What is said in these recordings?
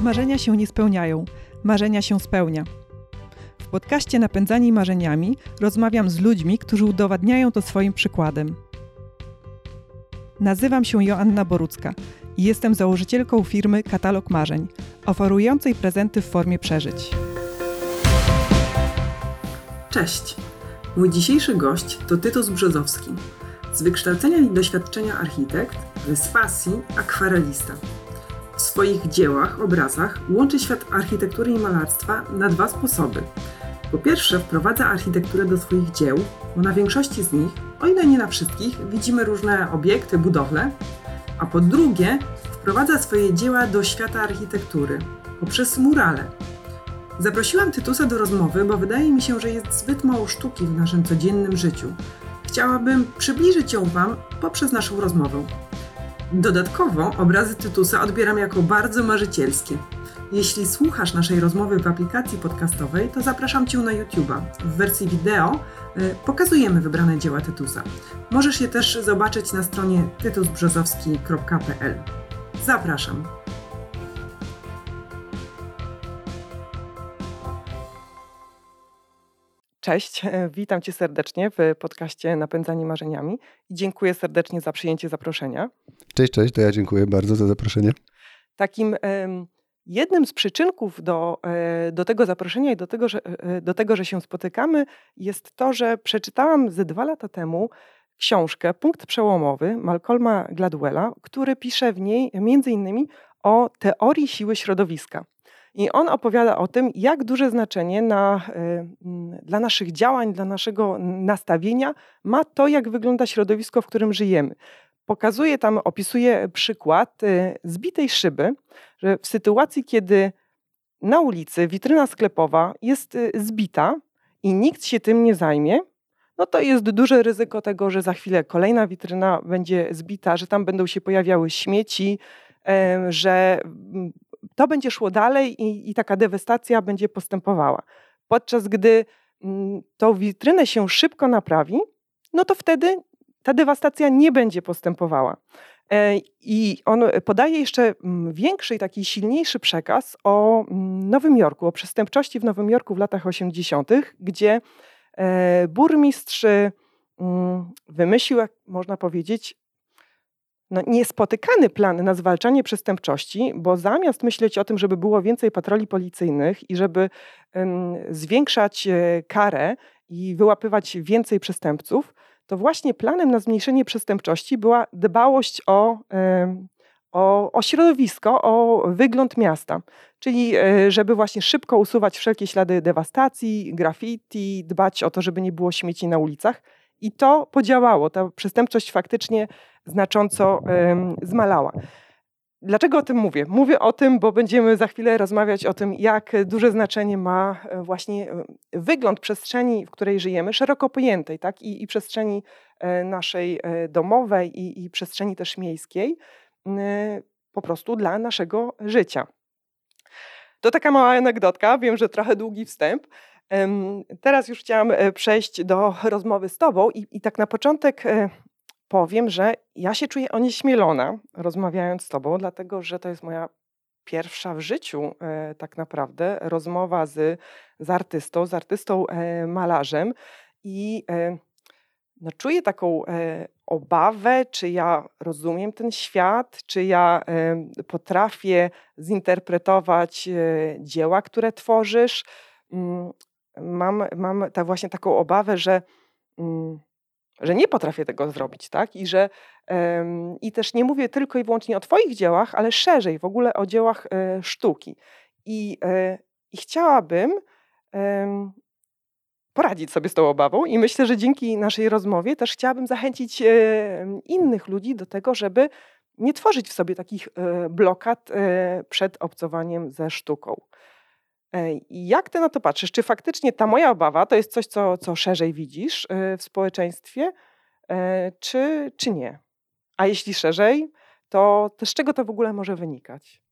Marzenia się nie spełniają, marzenia się spełnia. W podcaście Napędzani Marzeniami rozmawiam z ludźmi, którzy udowadniają to swoim przykładem. Nazywam się Joanna Borucka i jestem założycielką firmy Katalog Marzeń, oferującej prezenty w formie przeżyć. Cześć! Mój dzisiejszy gość to Tytus Brzozowski. Z wykształcenia i doświadczenia architekt, z pasji akwarelista. W swoich dziełach, obrazach łączy świat architektury i malarstwa na dwa sposoby. Po pierwsze, wprowadza architekturę do swoich dzieł, bo na większości z nich, o ile nie na wszystkich, widzimy różne obiekty, budowle, a po drugie, wprowadza swoje dzieła do świata architektury poprzez murale. Zaprosiłam Tytusa do rozmowy, bo wydaje mi się, że jest zbyt mało sztuki w naszym codziennym życiu. Chciałabym przybliżyć ją Wam poprzez naszą rozmowę. Dodatkowo obrazy Tytusa odbieram jako bardzo marzycielskie. Jeśli słuchasz naszej rozmowy w aplikacji podcastowej, to zapraszam Cię na YouTube'a. W wersji wideo y, pokazujemy wybrane dzieła Tytusa. Możesz je też zobaczyć na stronie tytusbrzozowski.pl. Zapraszam. Cześć, e, witam Cię serdecznie w podcaście Napędzanie Marzeniami i dziękuję serdecznie za przyjęcie zaproszenia. Cześć, cześć, to ja dziękuję bardzo za zaproszenie. Takim jednym z przyczynków do, e, do tego zaproszenia i do tego, że, e, do tego, że się spotykamy, jest to, że przeczytałam ze dwa lata temu książkę Punkt Przełomowy Malcolma Gladwella, który pisze w niej między innymi o teorii siły środowiska. I on opowiada o tym, jak duże znaczenie na, y, dla naszych działań, dla naszego nastawienia ma to, jak wygląda środowisko, w którym żyjemy. Pokazuje tam, opisuje przykład y, zbitej szyby, że w sytuacji, kiedy na ulicy witryna sklepowa jest y, zbita i nikt się tym nie zajmie, no to jest duże ryzyko tego, że za chwilę kolejna witryna będzie zbita, że tam będą się pojawiały śmieci, że to będzie szło dalej i, i taka dewastacja będzie postępowała. Podczas gdy mm, tą witrynę się szybko naprawi, no to wtedy ta dewastacja nie będzie postępowała. E, I on podaje jeszcze mm, większy, taki silniejszy przekaz o mm, Nowym Jorku, o przestępczości w Nowym Jorku w latach 80., gdzie e, burmistrz wymyślił, jak można powiedzieć, no, niespotykany plan na zwalczanie przestępczości, bo zamiast myśleć o tym, żeby było więcej patroli policyjnych i żeby um, zwiększać e, karę i wyłapywać więcej przestępców, to właśnie planem na zmniejszenie przestępczości była dbałość o, um, o, o środowisko, o wygląd miasta. Czyli e, żeby właśnie szybko usuwać wszelkie ślady dewastacji, graffiti, dbać o to, żeby nie było śmieci na ulicach. I to podziałało. Ta przestępczość faktycznie znacząco zmalała. Dlaczego o tym mówię? Mówię o tym, bo będziemy za chwilę rozmawiać o tym, jak duże znaczenie ma e, właśnie e, wygląd przestrzeni, w której żyjemy, szeroko pojętej, tak? I, i przestrzeni e, naszej domowej, i, i przestrzeni też miejskiej, po prostu dla naszego życia. To taka mała anegdotka, wiem, że trochę długi wstęp. Teraz już chciałam przejść do rozmowy z Tobą i, i tak na początek powiem, że ja się czuję onieśmielona rozmawiając z Tobą, dlatego że to jest moja pierwsza w życiu e, tak naprawdę rozmowa z, z artystą, z artystą e, malarzem i e, no, czuję taką e, obawę, czy ja rozumiem ten świat, czy ja e, potrafię zinterpretować e, dzieła, które tworzysz. Mam, mam ta właśnie taką obawę, że mm, że nie potrafię tego zrobić, tak? I że i też nie mówię tylko i wyłącznie o Twoich dziełach, ale szerzej w ogóle o dziełach e, sztuki. I, e, I chciałabym e, poradzić sobie z tą obawą, i myślę, że dzięki naszej rozmowie też chciałabym zachęcić innych ludzi do tego, żeby nie tworzyć w sobie takich e, blokad e, przed obcowaniem ze sztuką. Jak ty na to patrzysz? Czy faktycznie ta moja obawa to jest coś, co, co szerzej widzisz y, w społeczeństwie, e, czy, czy nie? A jeśli szerzej, to, to z czego to w ogóle może wynikać?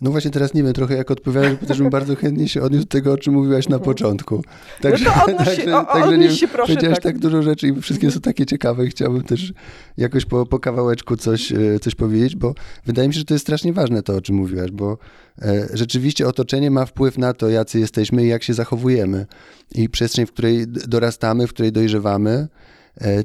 No właśnie teraz nie wiem trochę jak odpowiadać, bo też bym bardzo chętnie się odniósł do tego, o czym mówiłaś na początku. Także, no to odnoś także, się, o, także nie się proszę. Powiedziałaś tak. tak dużo rzeczy i wszystkie są takie ciekawe i chciałbym też jakoś po, po kawałeczku coś, e, coś powiedzieć, bo wydaje mi się, że to jest strasznie ważne to, o czym mówiłaś, bo e, rzeczywiście otoczenie ma wpływ na to, jacy jesteśmy i jak się zachowujemy. I przestrzeń, w której dorastamy, w której dojrzewamy,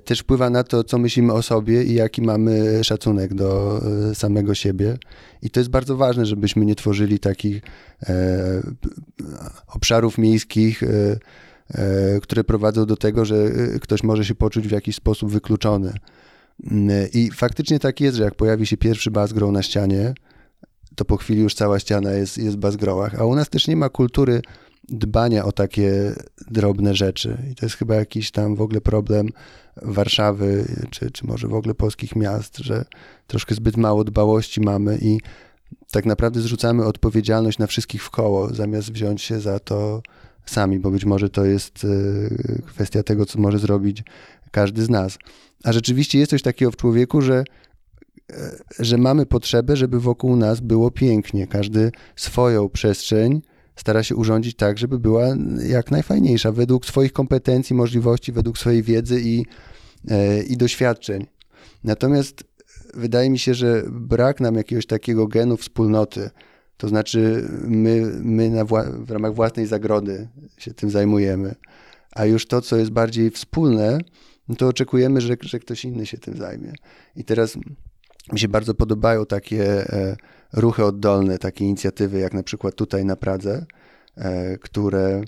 też wpływa na to, co myślimy o sobie i jaki mamy szacunek do e, samego siebie. I to jest bardzo ważne, żebyśmy nie tworzyli takich e, obszarów miejskich, e, e, które prowadzą do tego, że e, ktoś może się poczuć w jakiś sposób wykluczony. Mm, I faktycznie tak jest, że jak pojawi się pierwszy bazgrow na ścianie, to po chwili już cała ściana jest, jest w bazgrołach. A u nas też nie ma kultury dbania o takie drobne rzeczy. I to jest chyba jakiś tam w ogóle problem Warszawy, czy, czy może w ogóle polskich miast, że troszkę zbyt mało dbałości mamy i tak naprawdę zrzucamy odpowiedzialność na wszystkich w koło, zamiast wziąć się za to sami, bo być może to jest e, kwestia tego, co może zrobić każdy z nas. A rzeczywiście jest coś takiego w człowieku, że e, że mamy potrzebę, żeby wokół nas było pięknie. Każdy swoją przestrzeń stara się urządzić tak, żeby była jak najfajniejsza, według swoich kompetencji, możliwości, według swojej wiedzy i, e, i doświadczeń. Natomiast wydaje mi się, że brak nam jakiegoś takiego genu wspólnoty, to znaczy my, my w ramach własnej zagrody się tym zajmujemy, a już to, co jest bardziej wspólne, no to oczekujemy, że, że ktoś inny się tym zajmie. I teraz mi się bardzo podobają takie e, ruchy oddolne, takie inicjatywy, jak na przykład tutaj na Pradze, e, które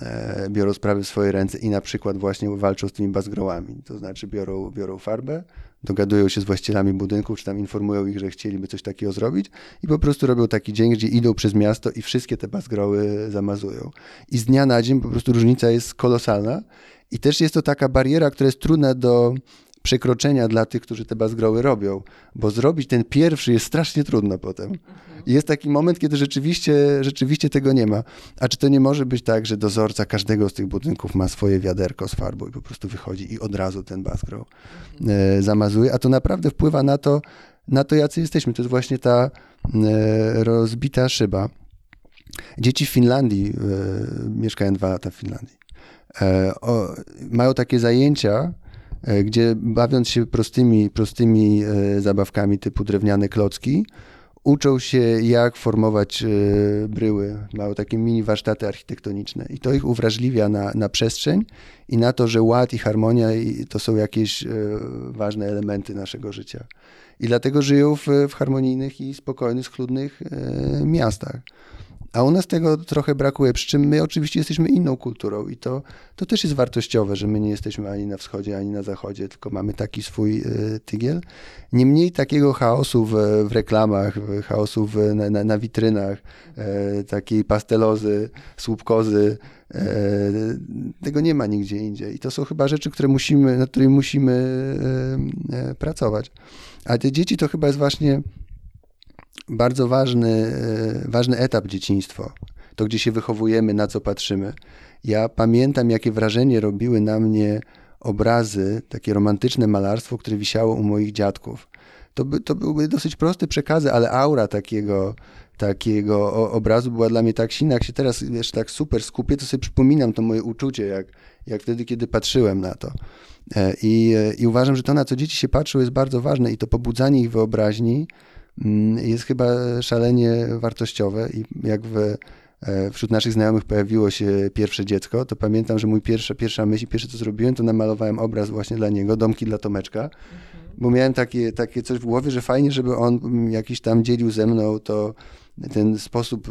e, biorą sprawy w swoje ręce i na przykład właśnie walczą z tymi bazgrołami. To znaczy biorą, biorą farbę, dogadują się z właścicielami budynków, czy tam informują ich, że chcieliby coś takiego zrobić i po prostu robią taki dzień, gdzie idą przez miasto i wszystkie te bazgroły zamazują. I z dnia na dzień po prostu różnica jest kolosalna i też jest to taka bariera, która jest trudna do przekroczenia dla tych, którzy te bazgroły robią, bo zrobić ten pierwszy jest strasznie trudno potem. I jest taki moment, kiedy rzeczywiście, rzeczywiście tego nie ma. A czy to nie może być tak, że dozorca każdego z tych budynków ma swoje wiaderko z farbą i po prostu wychodzi i od razu ten bazgroł e, zamazuje, a to naprawdę wpływa na to, na to, jacy jesteśmy. To jest właśnie ta e, rozbita szyba. Dzieci w Finlandii, e, mieszkają dwa lata w Finlandii, e, o, mają takie zajęcia, gdzie bawiąc się prostymi, prostymi e, zabawkami typu drewniane klocki, uczą się jak formować e, bryły. Mają takie mini warsztaty architektoniczne i to ich uwrażliwia na, na przestrzeń i na to, że ład i harmonia to są jakieś ważne elementy naszego życia. I dlatego żyją w, w harmonijnych i spokojnych, schludnych miastach. A u nas tego trochę brakuje, przy czym my oczywiście jesteśmy inną kulturą i to, to też jest wartościowe, że my nie jesteśmy ani na wschodzie, ani na zachodzie, tylko mamy taki swój y, tygiel. Niemniej takiego chaosu w, w reklamach, chaosu w, na, na, na, witrynach, e, takiej pastelozy, słupkozy, e, tego nie ma nigdzie indziej. I to są chyba rzeczy, które musimy, nad którymi musimy e, e pracować. A te dzieci to chyba jest właśnie bardzo ważny, e, ważny etap dzieciństwo. To, gdzie się wychowujemy, na co patrzymy. Ja pamiętam, jakie wrażenie robiły na mnie obrazy, takie romantyczne malarstwo, które wisiało u moich dziadków. To, by, to były dosyć proste przekazy, ale aura takiego, takiego obrazu była dla mnie tak silna. Jak się teraz wiesz, tak super skupię, to sobie przypominam to moje uczucie, jak, jak wtedy, kiedy patrzyłem na to. E, I, I uważam, że to, na co dzieci się patrzą, jest bardzo ważne i to pobudzanie ich wyobraźni jest chyba szalenie wartościowe i jak w, e, wśród naszych znajomych pojawiło się pierwsze dziecko, to pamiętam, że mój pierwsza, pierwsza myśl, pierwsze co zrobiłem, to namalowałem obraz właśnie dla niego, domki dla Tomeczka, mhm. bo miałem takie, takie coś w głowie, że fajnie, żeby on jakiś tam dzielił ze mną to ten sposób,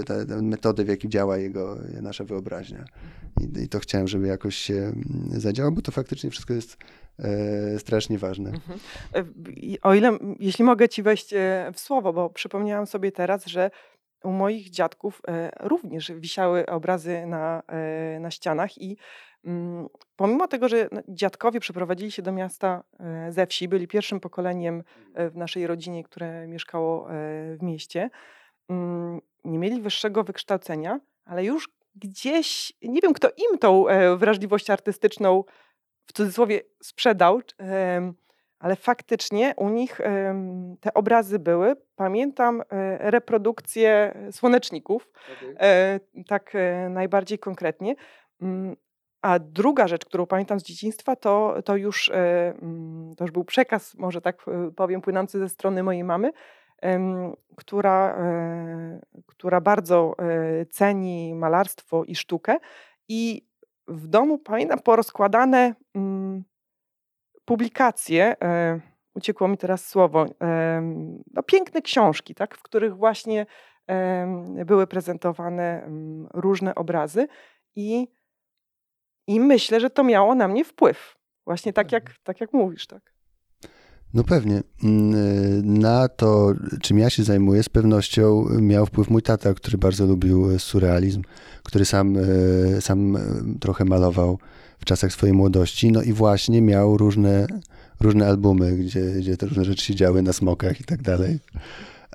e, tę, metodę, w jaki działa jego, nasza wyobraźnia. I, I, to chciałem, żeby jakoś się mm, zadziałało, bo to faktycznie wszystko jest e, strasznie ważne. Mhm. E, o ile, jeśli mogę ci wejść e, w słowo, bo przypomniałam sobie teraz, że u moich dziadków również wisiały obrazy na, na ścianach i mm, pomimo tego, że no, dziadkowie przeprowadzili się do miasta ze wsi, byli pierwszym pokoleniem w naszej rodzinie, które mieszkało w mieście, mm, nie mieli wyższego wykształcenia, ale już gdzieś, nie wiem kto im tą wrażliwość artystyczną w cudzysłowie sprzedał, ale faktycznie u nich te obrazy były. Pamiętam reprodukcje słoneczników, okay. tak najbardziej konkretnie. Mm, a druga rzecz, którą pamiętam z dzieciństwa, to, to, już, mm, to już był przekaz, może tak powiem, płynący ze strony mojej mamy, która, e, która bardzo e, ceni malarstwo i sztukę. I w domu pamiętam porozkładane mm, publikacje, e, uciekło mi teraz słowo, no, piękne książki, tak, w których właśnie były prezentowane mm, różne obrazy i, i myślę, że to miało na mnie wpływ. Właśnie tak jak, tak jak mówisz, tak. No pewnie. Mm, y, na to, czym ja się zajmuję, z pewnością miał wpływ mój tata, który bardzo lubił e, surrealizm, który sam, e, sam e, trochę malował w czasach swojej młodości. No i właśnie miał różne, różne albumy, gdzie, gdzie te różne rzeczy się działy na smokach i tak dalej.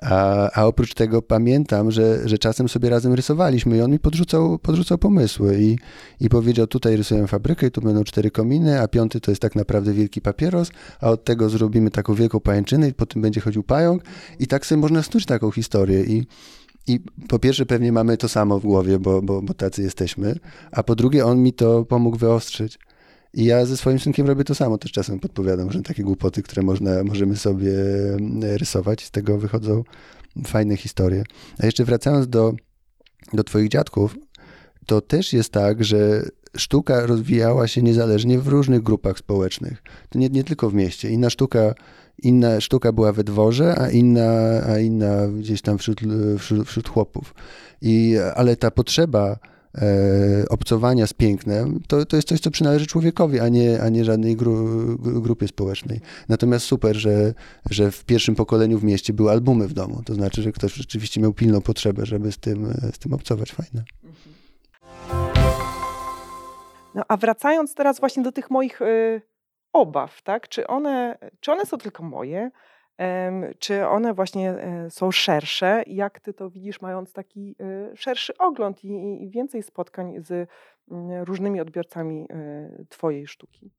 A, a oprócz tego pamiętam, że, że czasem sobie razem rysowaliśmy i on mi podrzucał, podrzucał pomysły i, i powiedział, tutaj rysujemy fabrykę i tu będą cztery kominy, a piąty to jest tak naprawdę wielki papieros, a od tego zrobimy taką wielką pajęczynę i po tym będzie chodził pająk i tak sobie można snuć taką historię i i po pierwsze pewnie mamy to samo w głowie, bo, bo, bo tacy jesteśmy, a po drugie on mi to pomógł wyostrzyć. I ja ze swoim synkiem robię to samo, też czasem podpowiadam, że takie głupoty, które można, możemy sobie e, rysować, z tego wychodzą fajne historie. A jeszcze wracając do, do twoich dziadków, to też jest tak, że sztuka rozwijała się niezależnie w różnych grupach społecznych. To nie, nie tylko w mieście. Inna sztuka, inna sztuka była we dworze, a inna, a inna gdzieś tam wśród, wśród, wśród chłopów. I, ale ta potrzeba obcowania z pięknem, to, to jest coś, co przynależy człowiekowi, a nie, a nie żadnej gru, grupie społecznej. Natomiast super, że, że w pierwszym pokoleniu w mieście były albumy w domu. To znaczy, że ktoś rzeczywiście miał pilną potrzebę, żeby z tym, z tym obcować. Fajne. No a wracając teraz właśnie do tych moich y, obaw, tak? Czy one, czy one są tylko moje? Czy one właśnie e, są szersze? Jak ty to widzisz, mając taki e, szerszy ogląd i więcej spotkań z mm, różnymi odbiorcami e, twojej sztuki?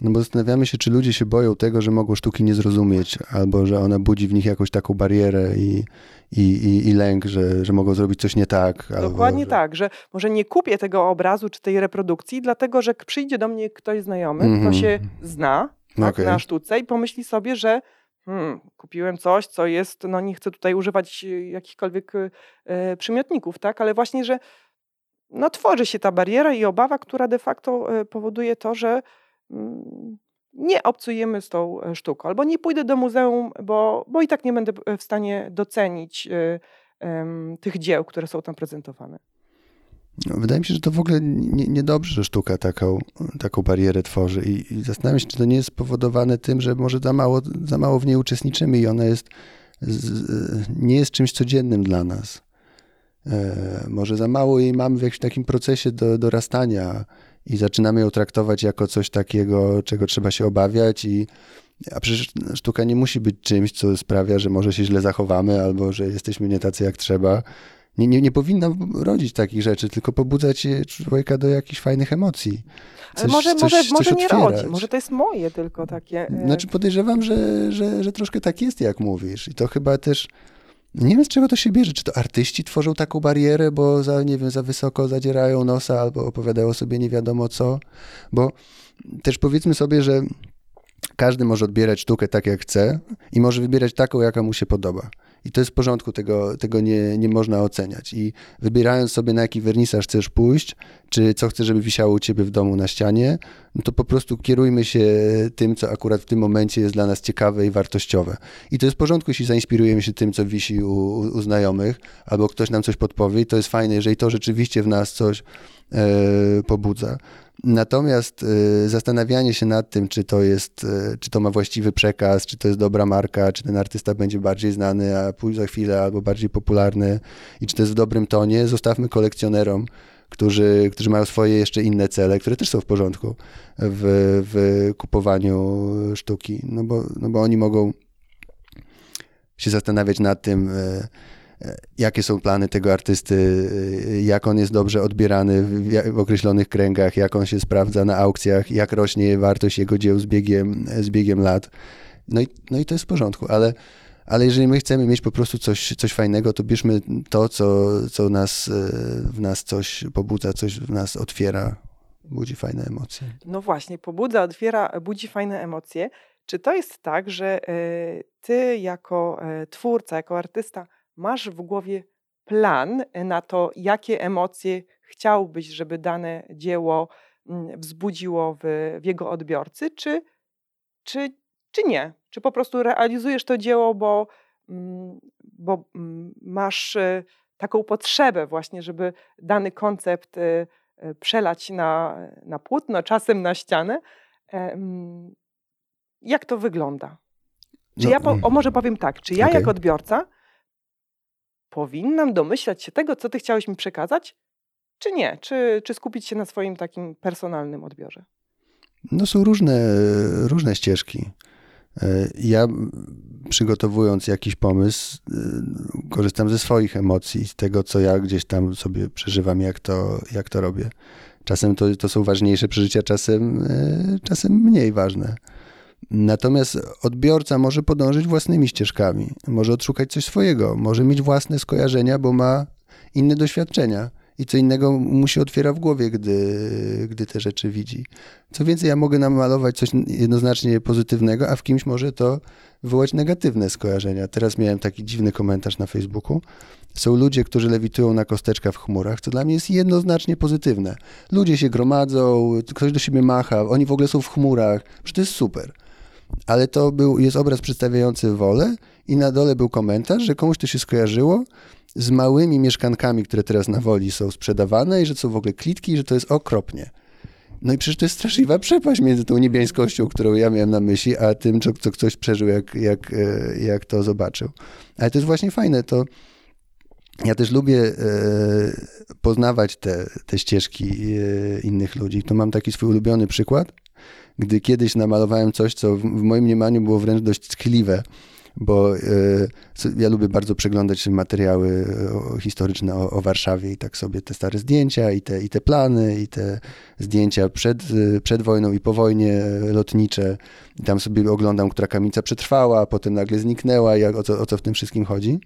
No bo zastanawiamy się, czy ludzie się boją tego, że mogą sztuki nie zrozumieć, albo że ona budzi w nich jakąś taką barierę i, i, i, i lęk, że, że mogą zrobić coś nie tak. Dokładnie że... tak, że może nie kupię tego obrazu czy tej reprodukcji, dlatego że przyjdzie do mnie ktoś znajomy, mm -hmm. kto się zna tak, okay. na sztuce i pomyśli sobie, że hmm, kupiłem coś, co jest, no nie chcę tutaj używać e, jakichkolwiek e, przymiotników, tak, ale właśnie, że no, tworzy się ta bariera i obawa, która de facto e, powoduje to, że mm, nie obcujemy z tą e, sztuką, albo nie pójdę do muzeum, bo, bo i tak nie będę w stanie docenić y, y, tych dzieł, które są tam prezentowane. No, wydaje mi się, że to w ogóle niedobrze, nie że sztuka taką, taką barierę tworzy I, i zastanawiam się, czy to nie jest spowodowane tym, że może za mało, za mało w niej uczestniczymy i ona jest, z, nie jest czymś codziennym dla nas. E, może za mało jej mamy w jakimś takim procesie do, dorastania i zaczynamy ją traktować jako coś takiego, czego trzeba się obawiać i a przecież sztuka nie musi być czymś, co sprawia, że może się źle zachowamy albo że jesteśmy nie tacy jak trzeba nie, nie, nie powinna rodzić takich rzeczy, tylko pobudzać człowieka do jakichś fajnych emocji. Coś, Ale może, coś, może, coś może nie rodzi, może to jest moje tylko takie. E, znaczy podejrzewam, że, że, że troszkę tak jest, jak mówisz. I to chyba też. Nie wiem, z czego to się bierze. Czy to artyści tworzą taką barierę, bo za, nie wiem, za wysoko zadzierają nosa albo opowiadają sobie nie wiadomo co. Bo też powiedzmy sobie, że każdy może odbierać sztukę tak, jak chce i może wybierać taką, jaka mu się podoba. I to jest w porządku, tego, tego nie, nie można oceniać. I wybierając sobie, na jaki wernisaż chcesz pójść, czy co chcesz, żeby wisiało u ciebie w domu na ścianie, no to po prostu kierujmy się tym, co akurat w tym momencie jest dla nas ciekawe i wartościowe. I to jest w porządku, jeśli zainspirujemy się tym, co wisi u, u znajomych, albo ktoś nam coś podpowie. I to jest fajne, jeżeli to rzeczywiście w nas coś e, pobudza. Natomiast y, zastanawianie się nad tym, czy to jest, y, czy to ma właściwy przekaz, czy to jest dobra marka, czy ten artysta będzie bardziej znany, a pójdzie za chwilę, albo bardziej popularny i czy to jest w dobrym tonie, zostawmy kolekcjonerom, którzy, którzy mają swoje jeszcze inne cele, które też są w porządku w, w kupowaniu sztuki, no bo, no bo oni mogą się zastanawiać nad tym, y, jakie są plany tego artysty, jak on jest dobrze odbierany w, w, określonych kręgach, jak on się sprawdza na aukcjach, jak rośnie wartość jego dzieł z biegiem, z biegiem lat. No i, no i to jest w porządku, ale, ale jeżeli my chcemy mieć po prostu coś, coś fajnego, to bierzmy to, co, co nas, w nas coś pobudza, coś w nas otwiera, budzi fajne emocje. No właśnie, pobudza, otwiera, budzi fajne emocje. Czy to jest tak, że e, ty jako e, twórca, jako artysta masz w głowie plan na to, jakie emocje chciałbyś, żeby dane dzieło mm, wzbudziło w, w jego odbiorcy, czy, czy, czy nie? Czy po prostu realizujesz to dzieło, bo, mm, bo mm, masz e, taką potrzebę właśnie, żeby dany koncept przelać na, na płótno, czasem na ścianę? Jak to wygląda? Czy no, ja, po, o może powiem tak, czy ja okay. jako odbiorca powinnam domyślać się tego, co ty chciałeś mi przekazać, czy nie? Czy, czy skupić się na swoim takim personalnym odbiorze? No są różne, różne ścieżki. E, ja przygotowując jakiś pomysł, e, korzystam ze swoich emocji, z tego, co ja gdzieś tam sobie przeżywam, jak to, jak to robię. Czasem to, to są ważniejsze przeżycia, czasem, e, czasem mniej ważne. Natomiast odbiorca może podążyć własnymi ścieżkami, może odszukać coś swojego, może mieć własne skojarzenia, bo ma inne doświadczenia i co innego mu się otwiera w głowie, gdy, gdy te rzeczy widzi. Co więcej, ja mogę namalować coś jednoznacznie pozytywnego, a w kimś może to wywołać negatywne skojarzenia. Teraz miałem taki dziwny komentarz na Facebooku. Są ludzie, którzy lewitują na kosteczkach w chmurach, co dla mnie jest jednoznacznie pozytywne. Ludzie się gromadzą, ktoś do siebie macha, oni w ogóle są w chmurach, przecież to jest super ale to był, jest obraz przedstawiający wolę i na dole był komentarz, że komuś to się skojarzyło z małymi mieszkankami, które teraz na woli są sprzedawane i że są w ogóle klitki i że to jest okropnie. No i przecież to jest straszliwa przepaść między tą niebiańskością, którą ja miałem na myśli, a tym, co, co ktoś przeżył, jak, jak, e, jak to zobaczył. Ale to jest właśnie fajne, to ja też lubię e, poznawać te, te ścieżki e, innych ludzi. To mam taki swój ulubiony przykład gdy kiedyś namalowałem coś, co w, moim mniemaniu było wręcz dość tchliwe, bo y, ja lubię bardzo przeglądać materiały e, historyczne o, o, Warszawie i tak sobie te stare zdjęcia i te, i te plany i te zdjęcia przed, przed wojną i po wojnie lotnicze. I tam sobie oglądam, która kamienica przetrwała, a potem nagle zniknęła i o co, o co w tym wszystkim chodzi.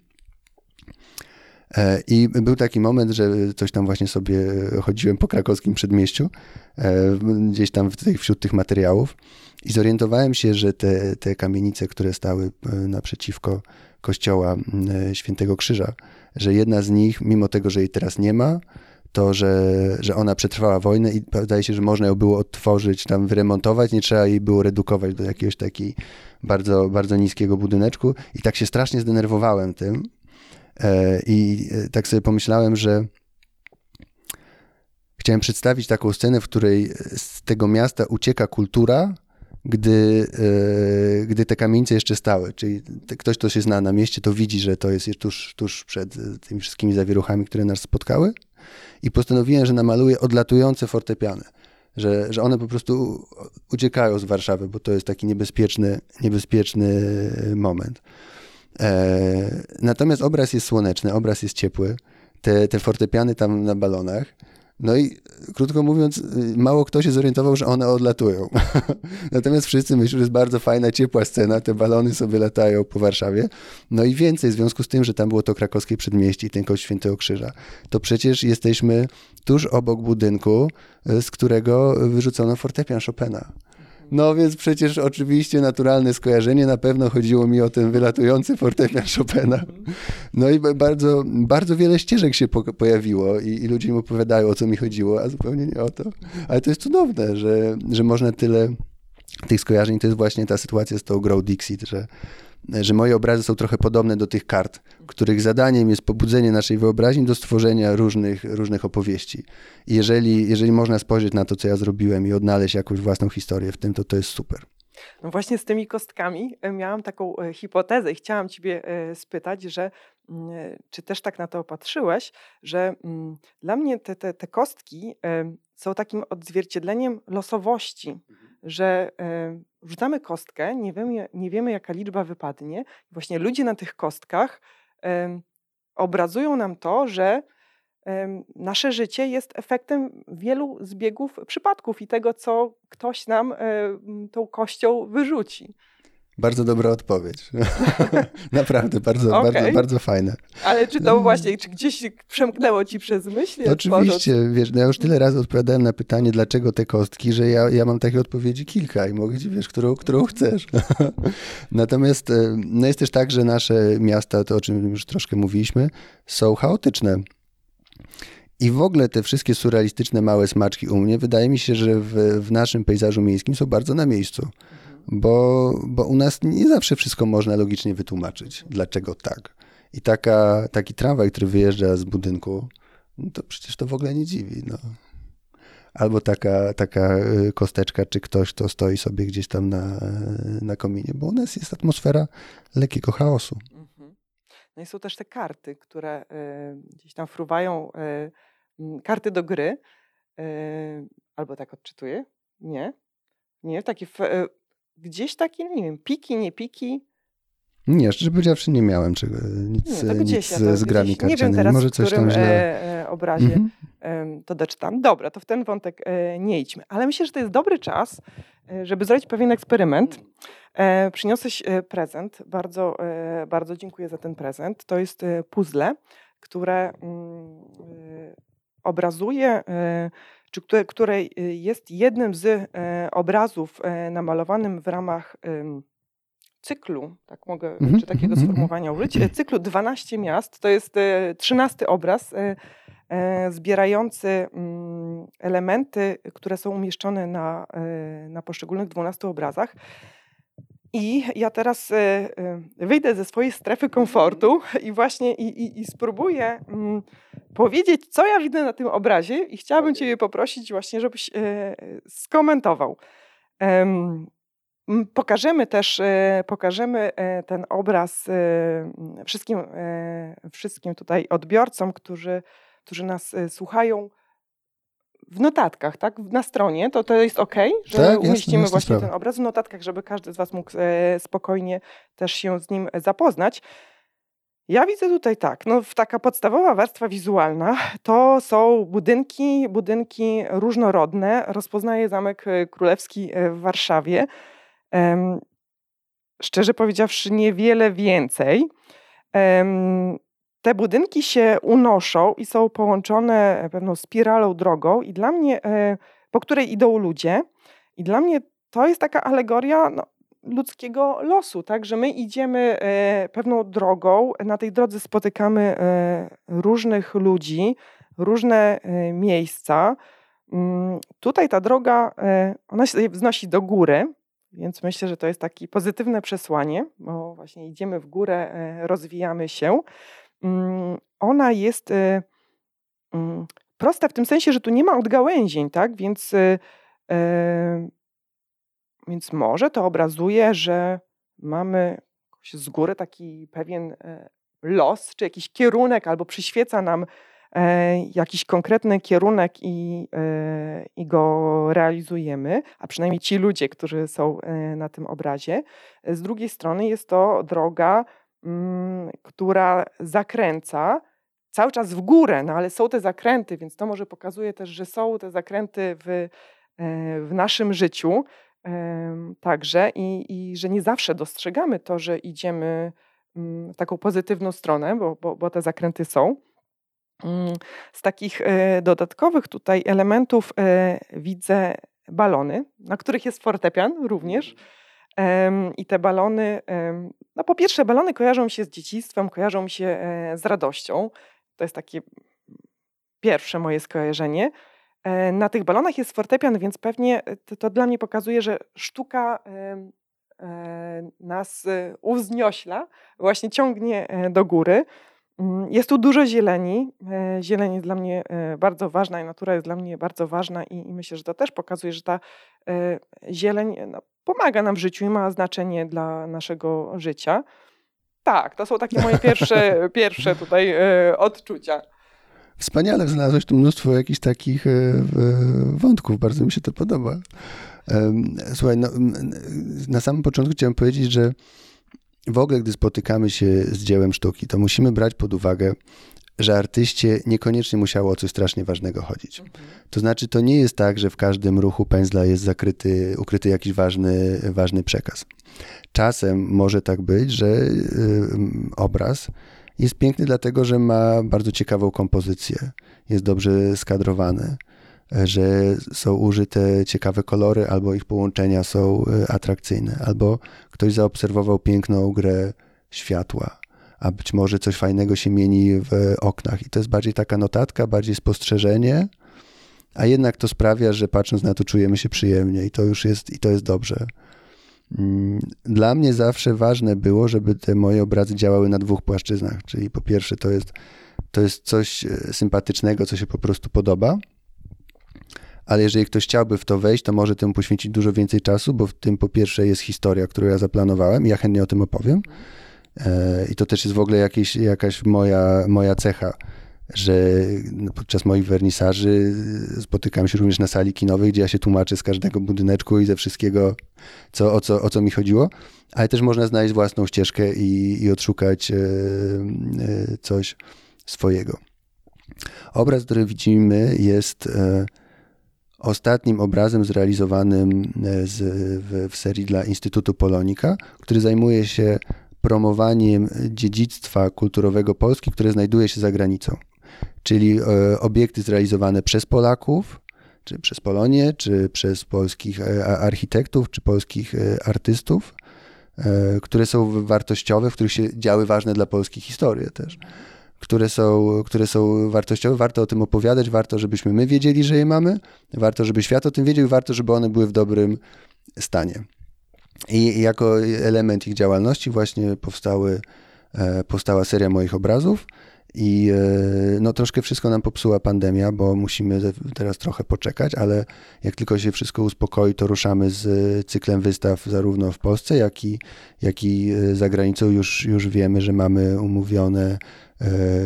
E, I był taki moment, że coś tam właśnie sobie chodziłem po krakowskim przedmieściu, e, gdzieś tam wśród tych materiałów i zorientowałem się, że te, te kamienice, które stały e, naprzeciwko kościoła Świętego Krzyża, że jedna z nich, mimo tego, że jej teraz nie ma, to, że, że ona przetrwała wojnę i wydaje się, że można ją było odtworzyć, tam wyremontować, nie trzeba jej było redukować do jakiegoś takiego bardzo, bardzo niskiego budyneczku. I tak się strasznie zdenerwowałem tym, I e, tak sobie pomyślałem, że chciałem przedstawić taką scenę, w której z tego miasta ucieka kultura, gdy, e, gdy te kamienice jeszcze stały. Czyli ktoś, kto się zna na mieście, to widzi, że to jest tuż, tuż przed tymi wszystkimi zawieruchami, które nas spotkały. I postanowiłem, że namaluję odlatujące fortepiany. Że, że one po prostu uciekają z Warszawy, bo to jest taki niebezpieczny, niebezpieczny moment. E, natomiast obraz jest słoneczny, obraz jest ciepły. Te, te fortepiany tam na balonach. No i krótko mówiąc, mało kto się zorientował, że one odlatują. Natomiast wszyscy myślą, że jest bardzo fajna, ciepła scena, te balony sobie latają po Warszawie. No i więcej, w związku z tym, że tam było to krakowskie przedmieście i ten kość Świętego Krzyża, to przecież jesteśmy tuż obok budynku, z którego wyrzucono fortepian Chopina. No więc przecież oczywiście naturalne skojarzenie, na pewno chodziło mi o ten wylatujący fortepian Chopina. No i bardzo, bardzo wiele ścieżek się po, pojawiło i, i, ludzie mi opowiadają, o co mi chodziło, a zupełnie nie o to. Ale to jest cudowne, że, że można tyle tych skojarzeń. To jest właśnie ta sytuacja z tą Grow Dixit, że że moje obrazy są trochę podobne do tych kart, których zadaniem jest pobudzenie naszej wyobraźni do stworzenia różnych, różnych opowieści. I jeżeli, jeżeli można spojrzeć na to, co ja zrobiłem i odnaleźć jakąś własną historię w tym, to to jest super. No właśnie z tymi kostkami e, miałam taką e, hipotezę i chciałam Ciebie e, spytać, że mm, czy też tak na to opatrzyłeś, że mm, dla mnie te, te, te kostki są takim odzwierciedleniem losowości, mhm. że rzucamy kostkę, nie wiemy, nie wiemy jaka liczba wypadnie. Właśnie ludzie na tych kostkach obrazują nam to, że nasze życie jest efektem wielu zbiegów przypadków i tego, co ktoś nam tą kością wyrzuci. Bardzo dobra odpowiedź. Naprawdę, bardzo, okay. bardzo, bardzo fajne. Ale czy to właśnie, czy gdzieś przemknęło ci przez myśl? Oczywiście, wiesz, no ja już tyle razy odpowiadałem na pytanie, dlaczego te kostki, że ja, ja mam takie odpowiedzi kilka i mogę ci, wiesz, którą, którą chcesz. Natomiast e, no jest też tak, że nasze miasta, to o czym już troszkę mówiliśmy, są chaotyczne. I w ogóle te wszystkie surrealistyczne małe smaczki u mnie, wydaje mi się, że w, w naszym pejzażu miejskim są bardzo na miejscu bo, bo u nas nie zawsze wszystko można logicznie wytłumaczyć, dlaczego tak. I taka, taki tramwaj, który wyjeżdża z budynku, no to przecież to w ogóle nie dziwi. No. Albo taka, taka y, kosteczka, czy ktoś, kto stoi sobie gdzieś tam na, na kominie, bo u nas jest atmosfera lekkiego chaosu. Mhm. No i są też te karty, które y, gdzieś tam fruwają, y, karty do gry. Y, albo tak odczytuję? Nie. Nie, takie gdzieś takie, nie wiem, piki, nie piki. Nie, szczerze powiedziawszy, nie miałem czego, nic, nie, nic z, z grami karcianymi. Może coś tam źle... E, e, obrazie mhm. to doczytam. Dobra, to w ten wątek e, nie idźmy. Ale myślę, że to jest dobry czas, e, żeby zrobić pewien eksperyment. E, przyniosłeś e, prezent. Bardzo, bardzo dziękuję za ten prezent. To jest puzzle, które mm, obrazuje czy które, której y, jest jednym z e, obrazów e, namalowanym w ramach cyklu, tak mogę, mm -hmm. czy takiego mhm, mhm. sformułowania użyć, e, cyklu 12 miast. To jest 13 obraz zbierający mm, elementy, które są umieszczone na, na poszczególnych 12 obrazach. I ja teraz wyjdę ze swojej strefy komfortu i właśnie i, i, i spróbuję mm, powiedzieć, co ja widzę na tym obrazie i chciałabym Ciebie poprosić właśnie, żebyś e, skomentował. Pokażemy też, e, pokażemy e, ten obraz wszystkim, wszystkim tutaj odbiorcom, którzy, którzy nas słuchają w notatkach, tak? Na stronie, to to jest ok, że tak, umieścimy jasne, właśnie ten obraz w notatkach, żeby każdy z Was mógł spokojnie też się z nim zapoznać. Ja widzę tutaj tak, no taka podstawowa warstwa wizualna to są budynki, budynki różnorodne. Rozpoznaję Zamek e, Królewski e, w Warszawie. Szczerze powiedziawszy, niewiele więcej. Te budynki się unoszą i są połączone pewną spiralą drogą, i dla mnie, e, po której idą ludzie. I dla mnie to jest taka alegoria no, ludzkiego losu, tak, że my idziemy e, pewną drogą, na tej drodze spotykamy e, różnych ludzi, różne e, miejsca. Mm, tutaj ta droga, ona się wznosi do góry, więc myślę, że to jest takie pozytywne przesłanie, bo właśnie idziemy w górę, rozwijamy się. Mm, ona jest mm, prosta w tym sensie, że tu nie ma odgałęzień, tak? Więc więc może to obrazuje, że mamy z góry taki pewien e, los, czy jakiś kierunek, albo przyświeca nam e, jakiś konkretny kierunek i, e, i go realizujemy, a przynajmniej ci ludzie, którzy są na tym obrazie. Z drugiej strony jest to droga, która zakręca cały czas w górę, no ale są te zakręty, więc to może pokazuje też, że są te zakręty w, w naszym życiu, także i, i że nie zawsze dostrzegamy to, że idziemy mm, w taką pozytywną stronę, bo, bo, bo te zakręty są. Mm, z takich e, dodatkowych tutaj elementów e, widzę balony, na których jest fortepian również. I te balony, no po pierwsze, balony kojarzą się z dzieciństwem, kojarzą się e, z radością. To jest takie pierwsze moje skojarzenie. E, na tych balonach jest fortepian, więc pewnie e, to, to dla mnie pokazuje, że sztuka nas uwzniośla, właśnie ciągnie do góry. Mm, jest tu dużo zieleni. Zieleń jest dla mnie bardzo ważna i natura jest dla mnie bardzo ważna i, i myślę, że to też pokazuje, że ta zieleń no, pomaga nam w życiu i ma znaczenie dla naszego życia. Tak, to są takie moje pierwsze, pierwsze tutaj odczucia. Wspaniale, znalazłeś tu mnóstwo jakichś takich e, wątków, bardzo mi się to podoba. Słuchaj, no, na samym początku chciałem powiedzieć, że w ogóle, gdy spotykamy się z dziełem sztuki, to musimy brać pod uwagę, że artyście niekoniecznie musiało o coś strasznie ważnego chodzić. To znaczy, to nie jest tak, że w każdym ruchu pędzla jest zakryty, ukryty jakiś ważny, ważny przekaz. Czasem może tak być, że obraz jest piękny dlatego, że ma bardzo ciekawą kompozycję, jest dobrze skadrowany, że są użyte ciekawe kolory, albo ich połączenia są y, atrakcyjne, albo ktoś zaobserwował piękną grę światła, a być może coś fajnego się mieni w oknach. I to jest bardziej taka notatka, bardziej spostrzeżenie, a jednak to sprawia, że patrząc na to czujemy się przyjemnie i to już jest, i to jest dobrze. Mm, dla mnie zawsze ważne było, żeby te moje obrazy działały na dwóch płaszczyznach, czyli po pierwsze to jest, to jest coś e, sympatycznego, co się po prostu podoba, ale jeżeli ktoś chciałby w to wejść, to może temu poświęcić dużo więcej czasu, bo w tym po pierwsze jest historia, którą ja zaplanowałem ja chętnie o tym opowiem. E, I to też jest w ogóle jakieś, jakaś moja, moja cecha, że podczas moich wernisaży spotykam się również na sali kinowej, gdzie ja się tłumaczę z każdego budyneczku i ze wszystkiego, co, o, co, o co mi chodziło, ale też można znaleźć własną ścieżkę i, i odszukać e, e, coś swojego. Obraz, który widzimy, jest ostatnim obrazem zrealizowanym z, w, w serii dla Instytutu Polonika, który zajmuje się promowaniem dziedzictwa kulturowego Polski, które znajduje się za granicą. Czyli e, obiekty zrealizowane przez Polaków, czy przez Polonię, czy przez polskich e, architektów, czy polskich e, artystów, które są wartościowe, w których się działy ważne dla polskiej historii też które są, które są wartościowe. Warto o tym opowiadać, warto, żebyśmy my wiedzieli, że je mamy, warto, żeby świat o tym wiedział warto, żeby one były w dobrym stanie. I jako element ich działalności właśnie powstały, e, powstała seria moich obrazów. I e, no, troszkę wszystko nam popsuła pandemia, bo musimy teraz trochę poczekać, ale jak tylko się wszystko uspokoi, to ruszamy z cyklem wystaw zarówno w Polsce, jak i, jak i e, za granicą. Już, już wiemy, że mamy umówione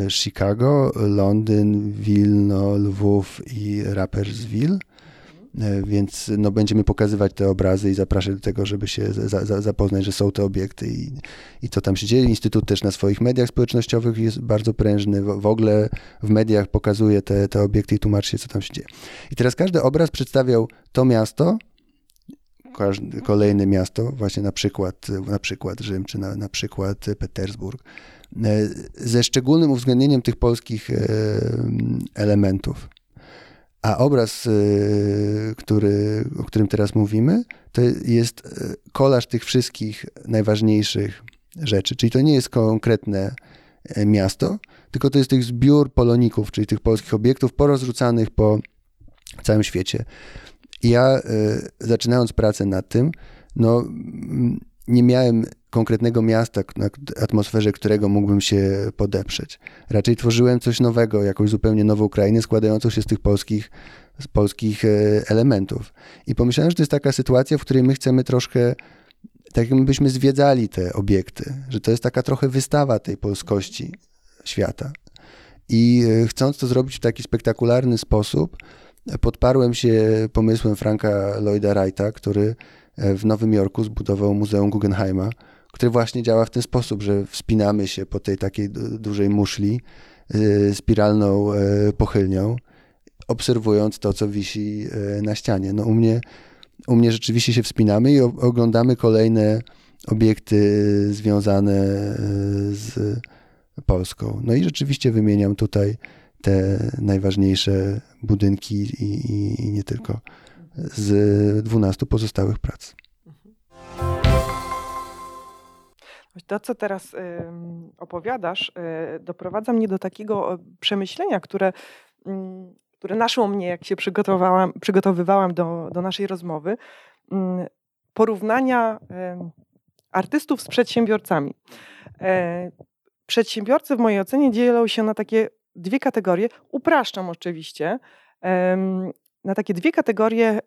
Chicago, Londyn, Wilno, Lwów i Rapperswil. E, więc no, będziemy pokazywać te obrazy i zapraszać do tego, żeby się za, za, zapoznać, że są te obiekty i, i co tam się dzieje. Instytut też na swoich mediach społecznościowych jest bardzo prężny. W, w ogóle w mediach pokazuje te, te obiekty i tłumaczy się, co tam się dzieje. I teraz każdy obraz przedstawiał to miasto, kolejne miasto, właśnie na przykład, na przykład Rzym, czy na, na przykład Petersburg, E, ze szczególnym uwzględnieniem tych polskich e, elementów. A obraz, e, który, o którym teraz mówimy, to jest kolaż tych wszystkich najważniejszych rzeczy. Czyli to nie jest konkretne miasto, tylko to jest tych zbiór poloników, czyli tych polskich obiektów porozrzucanych po całym świecie. I ja zaczynając pracę nad tym, no nie miałem konkretnego miasta, na atmosferze którego mógłbym się podeprzeć. Raczej tworzyłem coś nowego, jakąś zupełnie nową krainę składającą się z tych polskich, z polskich e, elementów. I pomyślałem, że to jest taka sytuacja, w której my chcemy troszkę, tak jakbyśmy zwiedzali te obiekty, że to jest taka trochę wystawa tej polskości świata. I e, chcąc to zrobić w taki spektakularny sposób, podparłem się pomysłem Franka Lloyda Wrighta, który w Nowym Jorku zbudował Muzeum Guggenheima, który właśnie działa w ten sposób, że wspinamy się po tej takiej dużej muszli y, spiralną y, pochylnią, obserwując to, co wisi na ścianie. No u mnie, u mnie rzeczywiście się wspinamy i oglądamy kolejne obiekty związane z Polską. No i rzeczywiście wymieniam tutaj te najważniejsze budynki i, i, i nie tylko z 12 pozostałych prac. To, co teraz opowiadasz, y, doprowadza mnie do takiego e, przemyślenia, które, mm, które naszło mnie, jak się przygotowałam, przygotowywałam do, do naszej rozmowy. Mm, porównania artystów z przedsiębiorcami. E, przedsiębiorcy w mojej ocenie dzielą się na takie dwie kategorie. Upraszczam oczywiście. Na takie dwie kategorie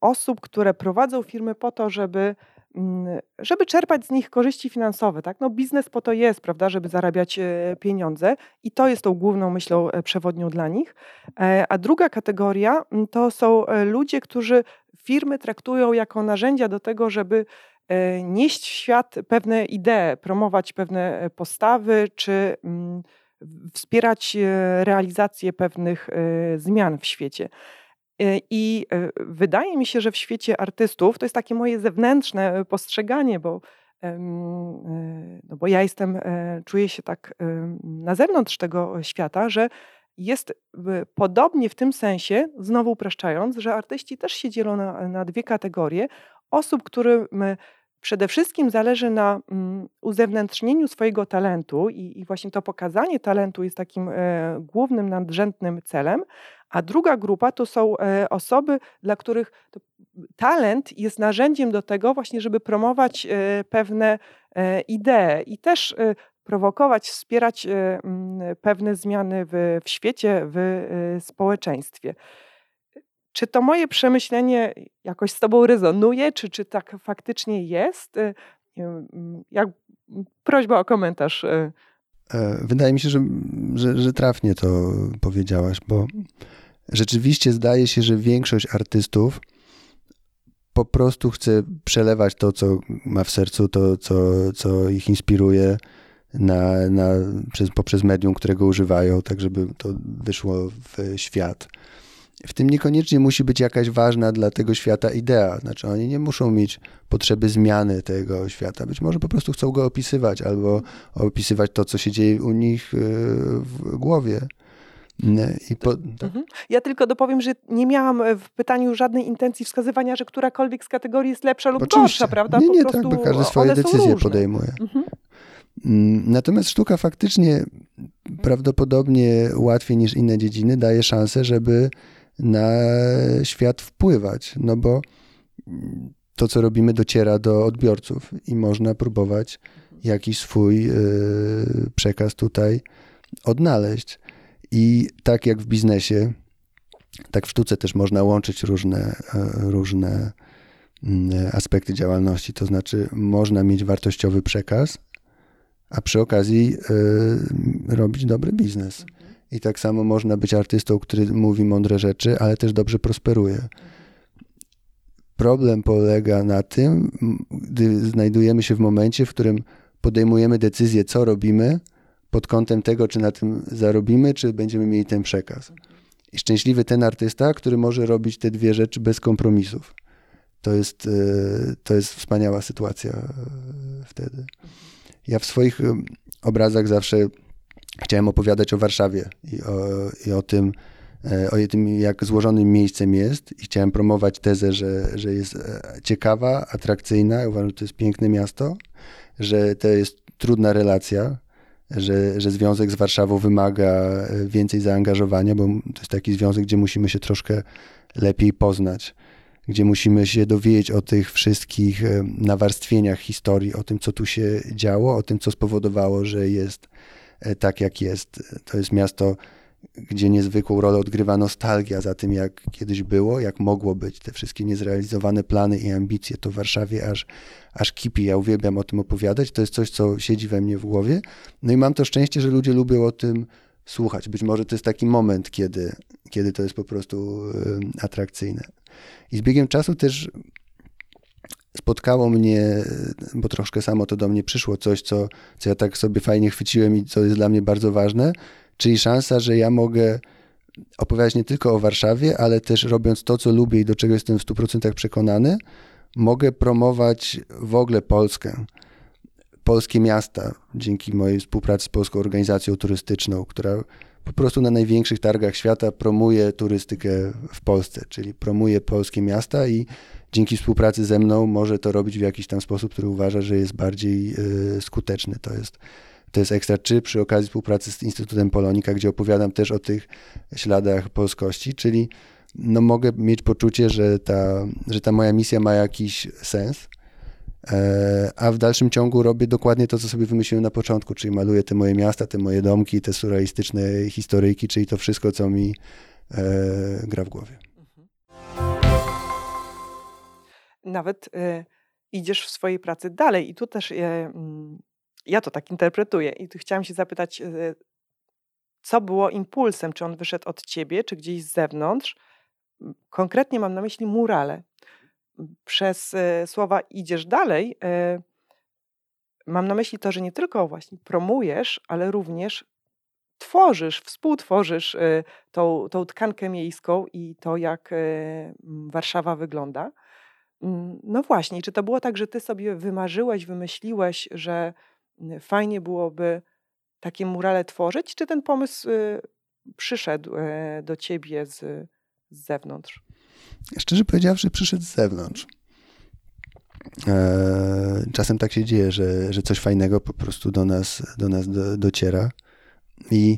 osób, które prowadzą firmy po to, żeby Mm, żeby czerpać z nich korzyści finansowe. Tak? No biznes po to jest, prawda, żeby zarabiać e, pieniądze i to jest tą główną myślą e, przewodnią dla nich. E, a druga kategoria mm, to są ludzie, którzy firmy traktują jako narzędzia do tego, żeby nieść w świat pewne idee, promować pewne postawy, czy mm, wspierać realizację pewnych zmian w świecie. I wydaje mi się, że w świecie artystów, to jest takie moje zewnętrzne postrzeganie, bo E, no bo ja jestem, e, czuję się tak na zewnątrz tego świata, że jest podobnie w tym sensie, znowu upraszczając, że artyści też się dzielą na, na dwie kategorie. Osób, którym przede wszystkim zależy na mm, uzewnętrznieniu swojego talentu i, i, właśnie to pokazanie talentu jest takim e, głównym, nadrzędnym celem, a druga grupa to są e, osoby, dla których talent jest narzędziem do tego właśnie, żeby promować e, pewne e, idee i też e, prowokować, wspierać e, pewne zmiany w, w świecie, w społeczeństwie. Czy to moje przemyślenie jakoś z Tobą rezonuje, czy, czy tak faktycznie jest? E, jak, prośba o komentarz. E, wydaje mi się, że, że, że trafnie to powiedziałaś, bo rzeczywiście zdaje się, że większość artystów po prostu chce przelewać to, co ma w sercu, to, co, co ich inspiruje na, na, przez, poprzez medium, którego używają, tak żeby to wyszło w świat w tym niekoniecznie musi być jakaś ważna dla tego świata idea. Znaczy, oni nie muszą mieć potrzeby zmiany tego świata. Być może po prostu chcą go opisywać albo opisywać to, co się dzieje u nich y, w głowie. Po, tak. mhm. Ja tylko dopowiem, że nie miałam w pytaniu żadnej intencji wskazywania, że którakolwiek z kategorii jest lepsza lub Oczywiście. gorsza, prawda? Nie, nie, po tak, bo każdy swoje decyzje podejmuje. Mhm. Mm, natomiast sztuka faktycznie prawdopodobnie łatwiej niż inne dziedziny daje szansę, żeby na świat wpływać, no bo to, co robimy, dociera do odbiorców i można próbować jakiś swój y, przekaz tutaj odnaleźć. I tak jak w biznesie, tak w sztuce też można łączyć różne, e, różne mm, aspekty działalności. To znaczy, można mieć wartościowy przekaz, a przy okazji y, robić dobry biznes. I tak samo można być artystą, który mówi mądre rzeczy, ale też dobrze prosperuje. Problem polega na tym, gdy znajdujemy się w momencie, w którym podejmujemy decyzję, co robimy, pod kątem tego, czy na tym zarobimy, czy będziemy mieli ten przekaz. I szczęśliwy ten artysta, który może robić te dwie rzeczy bez kompromisów. To jest, e, to jest wspaniała sytuacja e, wtedy. Ja w swoich e, obrazach zawsze chciałem opowiadać o Warszawie i o, i o tym, e, o tym, jak złożonym miejscem jest i chciałem promować tezę, że, że jest e, ciekawa, atrakcyjna. Uważam, że to jest piękne miasto, że to jest trudna relacja, że, że związek z Warszawą wymaga e, więcej zaangażowania, bo to jest taki związek, gdzie musimy się troszkę lepiej poznać, gdzie musimy się dowiedzieć o tych wszystkich nawarstwieniach historii, o tym, co tu się działo, o tym, co spowodowało, że jest tak jak jest. To jest miasto, gdzie niezwykłą rolę odgrywa nostalgia za tym, jak kiedyś było, jak mogło być. Te wszystkie niezrealizowane plany i ambicje to w Warszawie aż, aż kipi. Ja uwielbiam o tym opowiadać. To jest coś, co siedzi we mnie w głowie. No i mam to szczęście, że ludzie lubią o tym słuchać. Być może to jest taki moment, kiedy, kiedy to jest po prostu atrakcyjne. I z biegiem czasu też spotkało mnie, bo troszkę samo to do mnie przyszło, coś, co, co ja tak sobie fajnie chwyciłem i co jest dla mnie bardzo ważne, czyli szansa, że ja mogę opowiadać nie tylko o Warszawie, ale też robiąc to, co lubię i do czego jestem w 100% przekonany, mogę promować w ogóle Polskę, polskie miasta, dzięki mojej współpracy z Polską Organizacją Turystyczną, która po prostu na największych targach świata promuje turystykę w Polsce, czyli promuje polskie miasta i dzięki współpracy ze mną może to robić w jakiś tam sposób, który uważa, że jest bardziej y, skuteczny. To jest, to jest ekstra. Czy przy okazji współpracy z Instytutem Polonika, gdzie opowiadam też o tych śladach polskości, czyli no mogę mieć poczucie, że ta, że ta moja misja ma jakiś sens, e, a w dalszym ciągu robię dokładnie to, co sobie wymyśliłem na początku, czyli maluję te moje miasta, te moje domki, te surrealistyczne historyjki, czyli to wszystko, co mi e, gra w głowie. Nawet y, idziesz w swojej pracy dalej. I tu też y, ja to tak interpretuję. I tu chciałam się zapytać, y, co było impulsem? Czy on wyszedł od ciebie, czy gdzieś z zewnątrz? Konkretnie mam na myśli murale. przez e, słowa idziesz dalej, e, mam na myśli to, że nie tylko właśnie promujesz, ale również tworzysz, współtworzysz e, tą, tą tkankę miejską i to, jak Warszawa wygląda. Mm, no właśnie, czy to było tak, że ty sobie wymarzyłeś, wymyśliłeś, że fajnie byłoby takie murale tworzyć, czy ten pomysł przyszedł do ciebie z, z zewnątrz? Szczerze powiedziawszy, przyszedł z zewnątrz. E, czasem tak się dzieje, że, że coś fajnego po prostu do nas, do nas do, dociera. I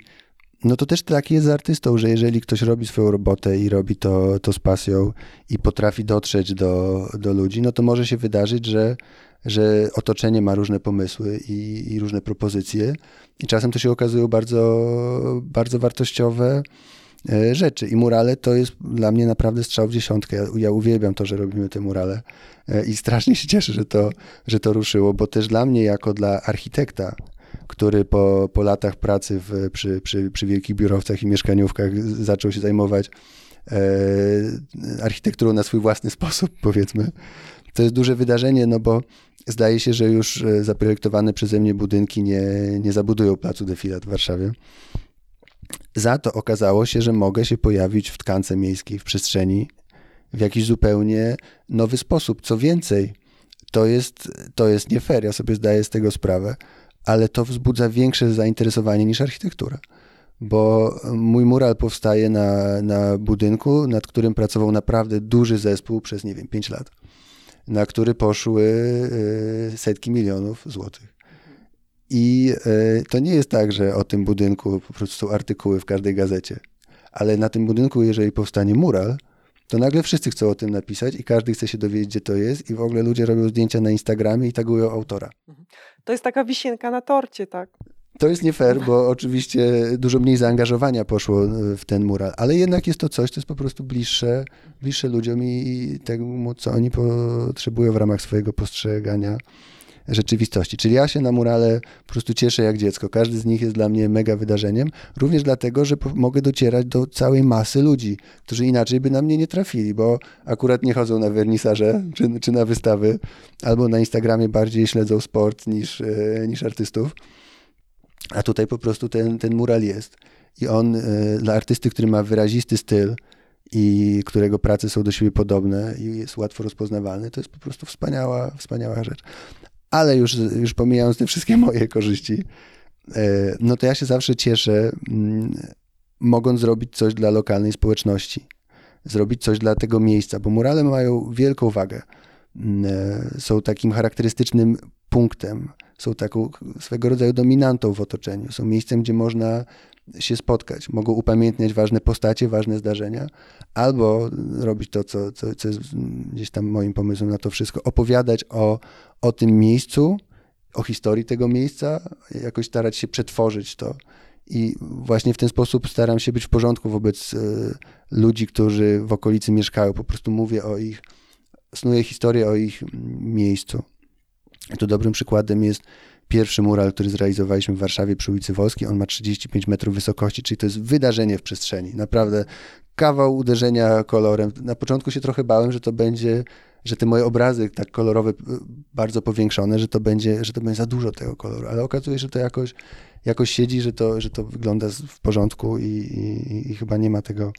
no to też tak jest z artystą, że jeżeli ktoś robi swoją robotę i robi to, to z pasją i potrafi dotrzeć do, do ludzi, no to może się wydarzyć, że, że otoczenie ma różne pomysły i, i różne propozycje i czasem to się okazują bardzo, bardzo wartościowe E, rzeczy. I murale to jest dla mnie naprawdę strzał w dziesiątkę. Ja, ja uwielbiam to, że robimy te murale e, i strasznie się cieszę, że to, że to ruszyło, bo też dla mnie, jako dla architekta, który po, po latach pracy w, przy, przy, przy wielkich biurowcach i mieszkaniówkach zaczął się zajmować e, architekturą na swój własny sposób, powiedzmy. To jest duże wydarzenie, no bo zdaje się, że już e, zaprojektowane przeze mnie budynki nie, nie zabudują placu defilat w Warszawie. Za to okazało się, że mogę się pojawić w tkance miejskiej, w przestrzeni w jakiś zupełnie nowy sposób. Co więcej, to jest, to jest nie fair, ja sobie zdaję z tego sprawę, ale to wzbudza większe zainteresowanie niż architektura. Bo mój mural powstaje na, na budynku, nad którym pracował naprawdę duży zespół przez, nie wiem, 5 lat, na który poszły y, setki milionów złotych. I e, to nie jest tak, że o tym budynku po prostu artykuły w każdej gazecie. Ale na tym budynku, jeżeli powstanie mural, to nagle wszyscy chcą o tym napisać i każdy chce się dowiedzieć, gdzie to jest i w ogóle ludzie robią zdjęcia na Instagramie i tagują autora. To jest taka wisienka na torcie, tak? To jest nie fair, bo oczywiście dużo mniej zaangażowania poszło e, w ten mural, ale jednak jest to coś, co jest po prostu bliższe, bliższe ludziom i temu, co oni potrzebują w ramach swojego postrzegania rzeczywistości. Czyli ja się na murale po prostu cieszę jak dziecko. Każdy z nich jest dla mnie mega wydarzeniem, również dlatego, że mogę docierać do całej masy ludzi, którzy inaczej by na mnie nie trafili, bo akurat nie chodzą na wernisaże czy, czy na wystawy, albo na Instagramie bardziej śledzą sport niż, e, niż artystów. A tutaj po prostu ten, ten mural jest. I on e, dla artysty, który ma wyrazisty styl, i którego prace są do siebie podobne i jest łatwo rozpoznawalny, to jest po prostu wspaniała, wspaniała rzecz ale już, już pomijając te wszystkie moje korzyści, e, no to ja się zawsze cieszę, mm, mogąc zrobić coś dla lokalnej społeczności, zrobić coś dla tego miejsca, bo murale mają wielką wagę. Mm, e, są takim charakterystycznym punktem, są taką swego rodzaju dominantą w otoczeniu. Są miejscem, gdzie można się spotkać. Mogą upamiętniać ważne postacie, ważne zdarzenia, albo robić to, co, co, co jest gdzieś tam moim pomysłem na to wszystko, opowiadać o, o tym miejscu, o historii tego miejsca, jakoś starać się przetworzyć to. I właśnie w ten sposób staram się być w porządku wobec y, ludzi, którzy w okolicy mieszkają. Po prostu mówię o ich, snuję historię o ich miejscu. I tu dobrym przykładem jest pierwszy mural, który zrealizowaliśmy w Warszawie przy ulicy Wolskiej. On ma 35 metrów wysokości, czyli to jest wydarzenie w przestrzeni. Naprawdę kawał uderzenia kolorem. Na początku się trochę bałem, że to będzie, że te moje obrazy tak kolorowe, bardzo powiększone, że to będzie, że to będzie za dużo tego koloru, ale okazuje się, że to jakoś, jakoś siedzi, że to, że to wygląda w porządku i, i, i chyba nie ma tego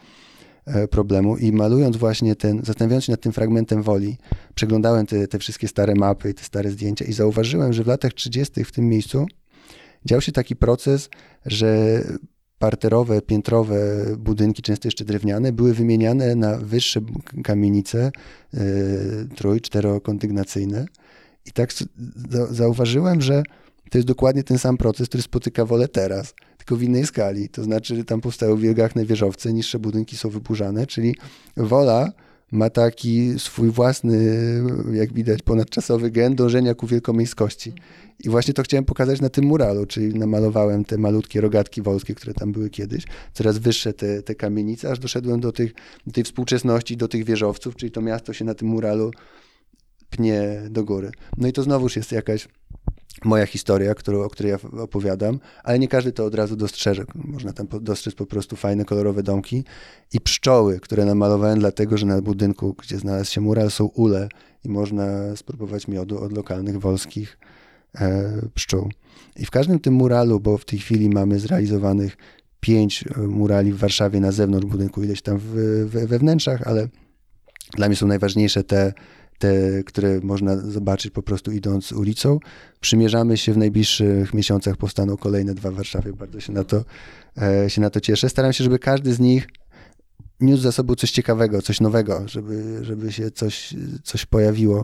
problemu i malując właśnie ten, zastanawiając się nad tym fragmentem woli, przeglądałem te, te wszystkie stare mapy i te stare zdjęcia i zauważyłem, że w latach 30. w tym miejscu dział się taki proces, że parterowe, piętrowe budynki, często jeszcze drewniane, były wymieniane na wyższe kamienice yy, trój-, czterokondygnacyjne. I tak zauważyłem, że to jest dokładnie ten sam proces, który spotyka wolę teraz tylko w innej skali. To znaczy, tam powstały wielgachne wieżowce, niższe budynki są wyburzane, czyli wola ma taki swój własny, jak widać, ponadczasowy gen dążenia ku wielkomiejskości. I właśnie to chciałem pokazać na tym muralu, czyli namalowałem te malutkie rogatki wolskie, które tam były kiedyś, coraz wyższe te, te kamienice, aż doszedłem do, tych, do tej współczesności, do tych wieżowców, czyli to miasto się na tym muralu pnie do góry. No i to znowuż jest jakaś moja historia, którą, o której ja opowiadam, ale nie każdy to od razu dostrzeże. Można tam dostrzec po prostu fajne, kolorowe domki i pszczoły, które namalowałem dlatego, że na budynku, gdzie znalazł się mural, są ule i można spróbować miodu od lokalnych wolskich e, pszczół. I w każdym tym muralu, bo w tej chwili mamy zrealizowanych pięć e, murali w Warszawie na zewnątrz budynku, ileś tam w, w, we wnętrzach, ale dla mnie są najważniejsze te, te, które można zobaczyć po prostu idąc ulicą. Przymierzamy się w najbliższych miesiącach, powstaną kolejne dwa w Warszawie. Bardzo się na to, e, się na to cieszę. Staram się, żeby każdy z nich niósł za sobą coś ciekawego, coś nowego, żeby, żeby się coś, coś pojawiło.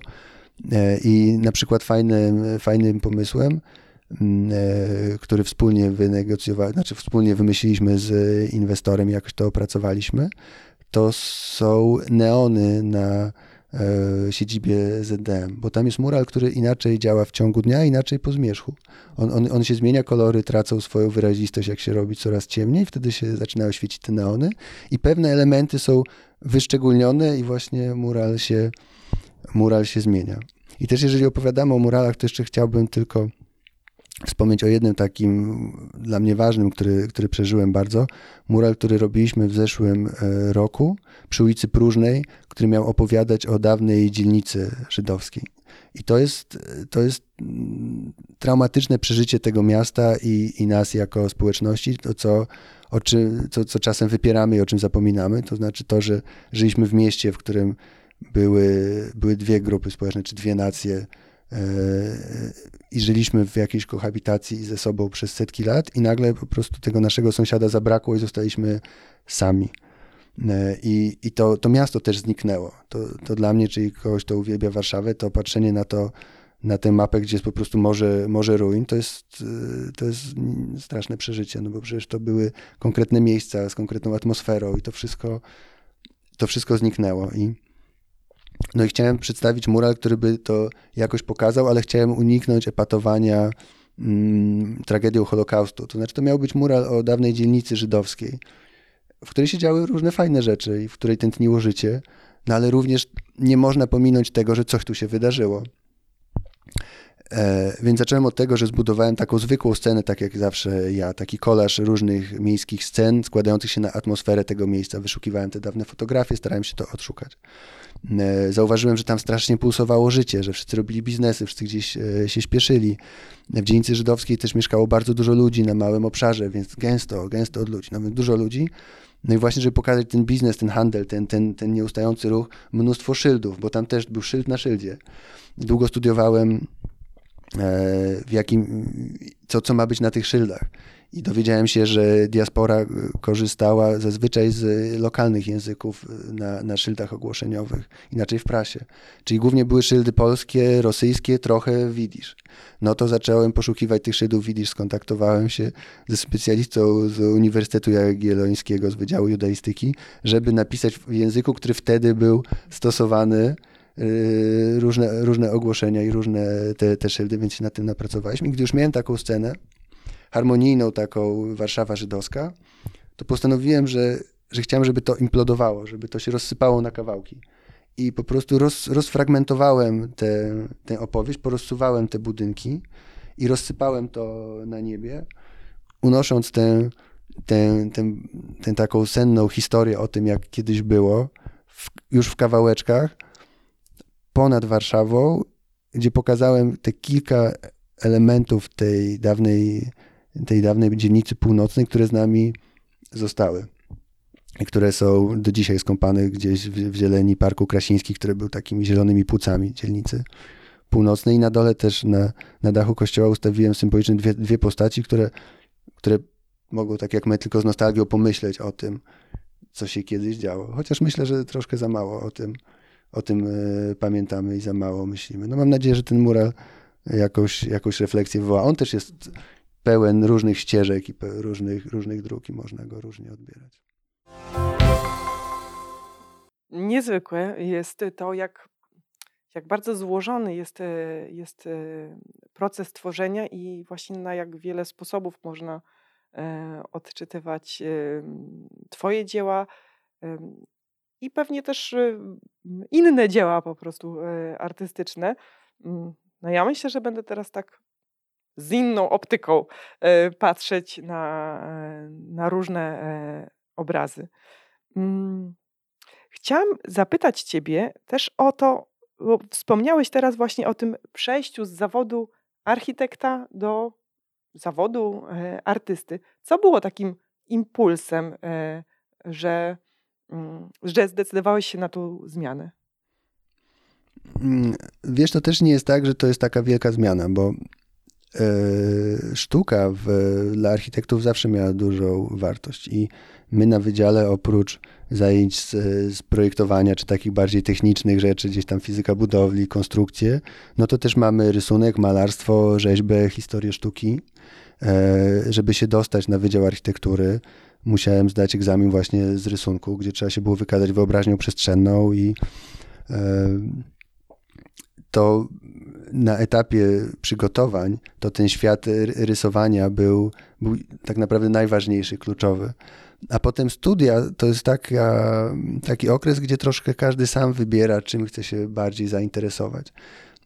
E, I na przykład fajnym, fajnym pomysłem, mm, e, który wspólnie wynegocjowaliśmy, znaczy wspólnie wymyśliliśmy z inwestorem, jak to opracowaliśmy, to są neony na siedzibie ZDM, bo tam jest mural, który inaczej działa w ciągu dnia, inaczej po zmierzchu. On, on, on się zmienia, kolory tracą swoją wyrazistość, jak się robi coraz ciemniej, wtedy się zaczynają świecić te neony i pewne elementy są wyszczególnione i właśnie mural się, mural się zmienia. I też jeżeli opowiadamy o muralach, to jeszcze chciałbym tylko wspomnieć o jednym takim dla mnie ważnym, który, który przeżyłem bardzo. Mural, który robiliśmy w zeszłym e, roku przy ulicy Próżnej, który miał opowiadać o dawnej dzielnicy żydowskiej. I to jest, to jest mm, traumatyczne przeżycie tego miasta i, i nas jako społeczności, to co, o czym, co, co czasem wypieramy i o czym zapominamy. To znaczy to, że żyliśmy w mieście, w którym były, były dwie grupy społeczne, czy dwie nacje, i żyliśmy w jakiejś kohabitacji ze sobą przez setki lat i nagle po prostu tego naszego sąsiada zabrakło i zostaliśmy sami. E, I, i to, to miasto też zniknęło. To, to dla mnie, czyli kogoś, kto uwielbia Warszawę, to patrzenie na to, na tę mapę, gdzie jest po prostu morze, morze ruin, to jest, e, to jest straszne przeżycie, no bo przecież to były konkretne miejsca z konkretną atmosferą i to wszystko, to wszystko zniknęło. I, no i chciałem przedstawić mural, który by to jakoś pokazał, ale chciałem uniknąć epatowania mm, tragedią Holokaustu. To znaczy, to miał być mural o dawnej dzielnicy żydowskiej, w której się działy różne fajne rzeczy i w której tętniło życie, no ale również nie można pominąć tego, że coś tu się wydarzyło. E, więc zacząłem od tego, że zbudowałem taką zwykłą scenę, tak jak zawsze ja, taki kolaż różnych miejskich scen składających się na atmosferę tego miejsca. Wyszukiwałem te dawne fotografie, starałem się to odszukać. E, zauważyłem, że tam strasznie pulsowało życie, że wszyscy robili biznesy, wszyscy gdzieś e, się śpieszyli. W dzielnicy żydowskiej też mieszkało bardzo dużo ludzi na małym obszarze, więc gęsto, gęsto od ludzi, nawet dużo ludzi. No i właśnie, żeby pokazać ten biznes, ten handel, ten, ten, ten nieustający ruch, mnóstwo szyldów, bo tam też był szyld na szyldzie. Długo studiowałem w jakim, co, co ma być na tych szyldach. I dowiedziałem się, że diaspora e, korzystała zazwyczaj z lokalnych języków e, na, na szyldach ogłoszeniowych, inaczej w prasie. Czyli głównie były szyldy polskie, rosyjskie, trochę widzisz. No to zacząłem poszukiwać tych szyldów widzisz, skontaktowałem się ze specjalistą z Uniwersytetu Jagiellońskiego z Wydziału Judaistyki, żeby napisać w języku, który wtedy był stosowany e, różne, różne ogłoszenia i różne te, te szyldy, więc się nad tym napracowaliśmy. I gdy już miałem taką scenę, harmonijną taką Warszawa żydowska, to postanowiłem, że, że chciałem, żeby to implodowało, żeby to się rozsypało na kawałki. I po prostu roz, rozfragmentowałem tę opowieść, porozsuwałem te budynki i rozsypałem to na niebie, unosząc tę, tę, tę, tę taką senną historię o tym, jak kiedyś było, w, już w kawałeczkach, ponad Warszawą, gdzie pokazałem te kilka elementów tej dawnej tej dawnej dzielnicy północnej, które z nami zostały. Które są do dzisiaj skąpane gdzieś w, w zieleni Parku Krasiński, który był takimi zielonymi płucami dzielnicy północnej. I na dole też na, na dachu kościoła ustawiłem symbolicznie dwie, dwie postaci, które, które mogą, tak jak my, tylko z nostalgią pomyśleć o tym, co się kiedyś działo. Chociaż myślę, że troszkę za mało o tym, o tym y, pamiętamy i za mało myślimy. No mam nadzieję, że ten mural jakąś, jakąś refleksję wywoła. On też jest pełen różnych ścieżek i różnych, różnych dróg i można go różnie odbierać. Niezwykłe jest to, jak, jak bardzo złożony jest, jest proces tworzenia i właśnie na jak wiele sposobów można e, odczytywać Twoje dzieła i pewnie też inne dzieła po prostu e, artystyczne. Mm, no ja myślę, że będę teraz tak z inną optyką e, patrzeć na, e, na różne obrazy. Mm, chciałam zapytać Ciebie też o to, bo wspomniałeś teraz właśnie o tym przejściu z zawodu architekta do zawodu artysty. Co było takim impulsem, że, że zdecydowałeś się na tą zmianę? Mm, wiesz, to też nie jest tak, że to jest taka wielka zmiana, bo e, sztuka w, dla architektów zawsze miała dużą wartość i my na wydziale oprócz zajęć z, z, projektowania czy takich bardziej technicznych rzeczy, gdzieś tam fizyka budowli, konstrukcje, no to też mamy rysunek, malarstwo, rzeźbę, historię sztuki. E, żeby się dostać na Wydział Architektury, musiałem zdać egzamin właśnie z rysunku, gdzie trzeba się było wykazać wyobraźnią przestrzenną i e, to na etapie przygotowań, to ten świat rysowania był, był tak naprawdę najważniejszy, kluczowy. A potem studia to jest taka, taki okres, gdzie troszkę każdy sam wybiera, czym chce się bardziej zainteresować.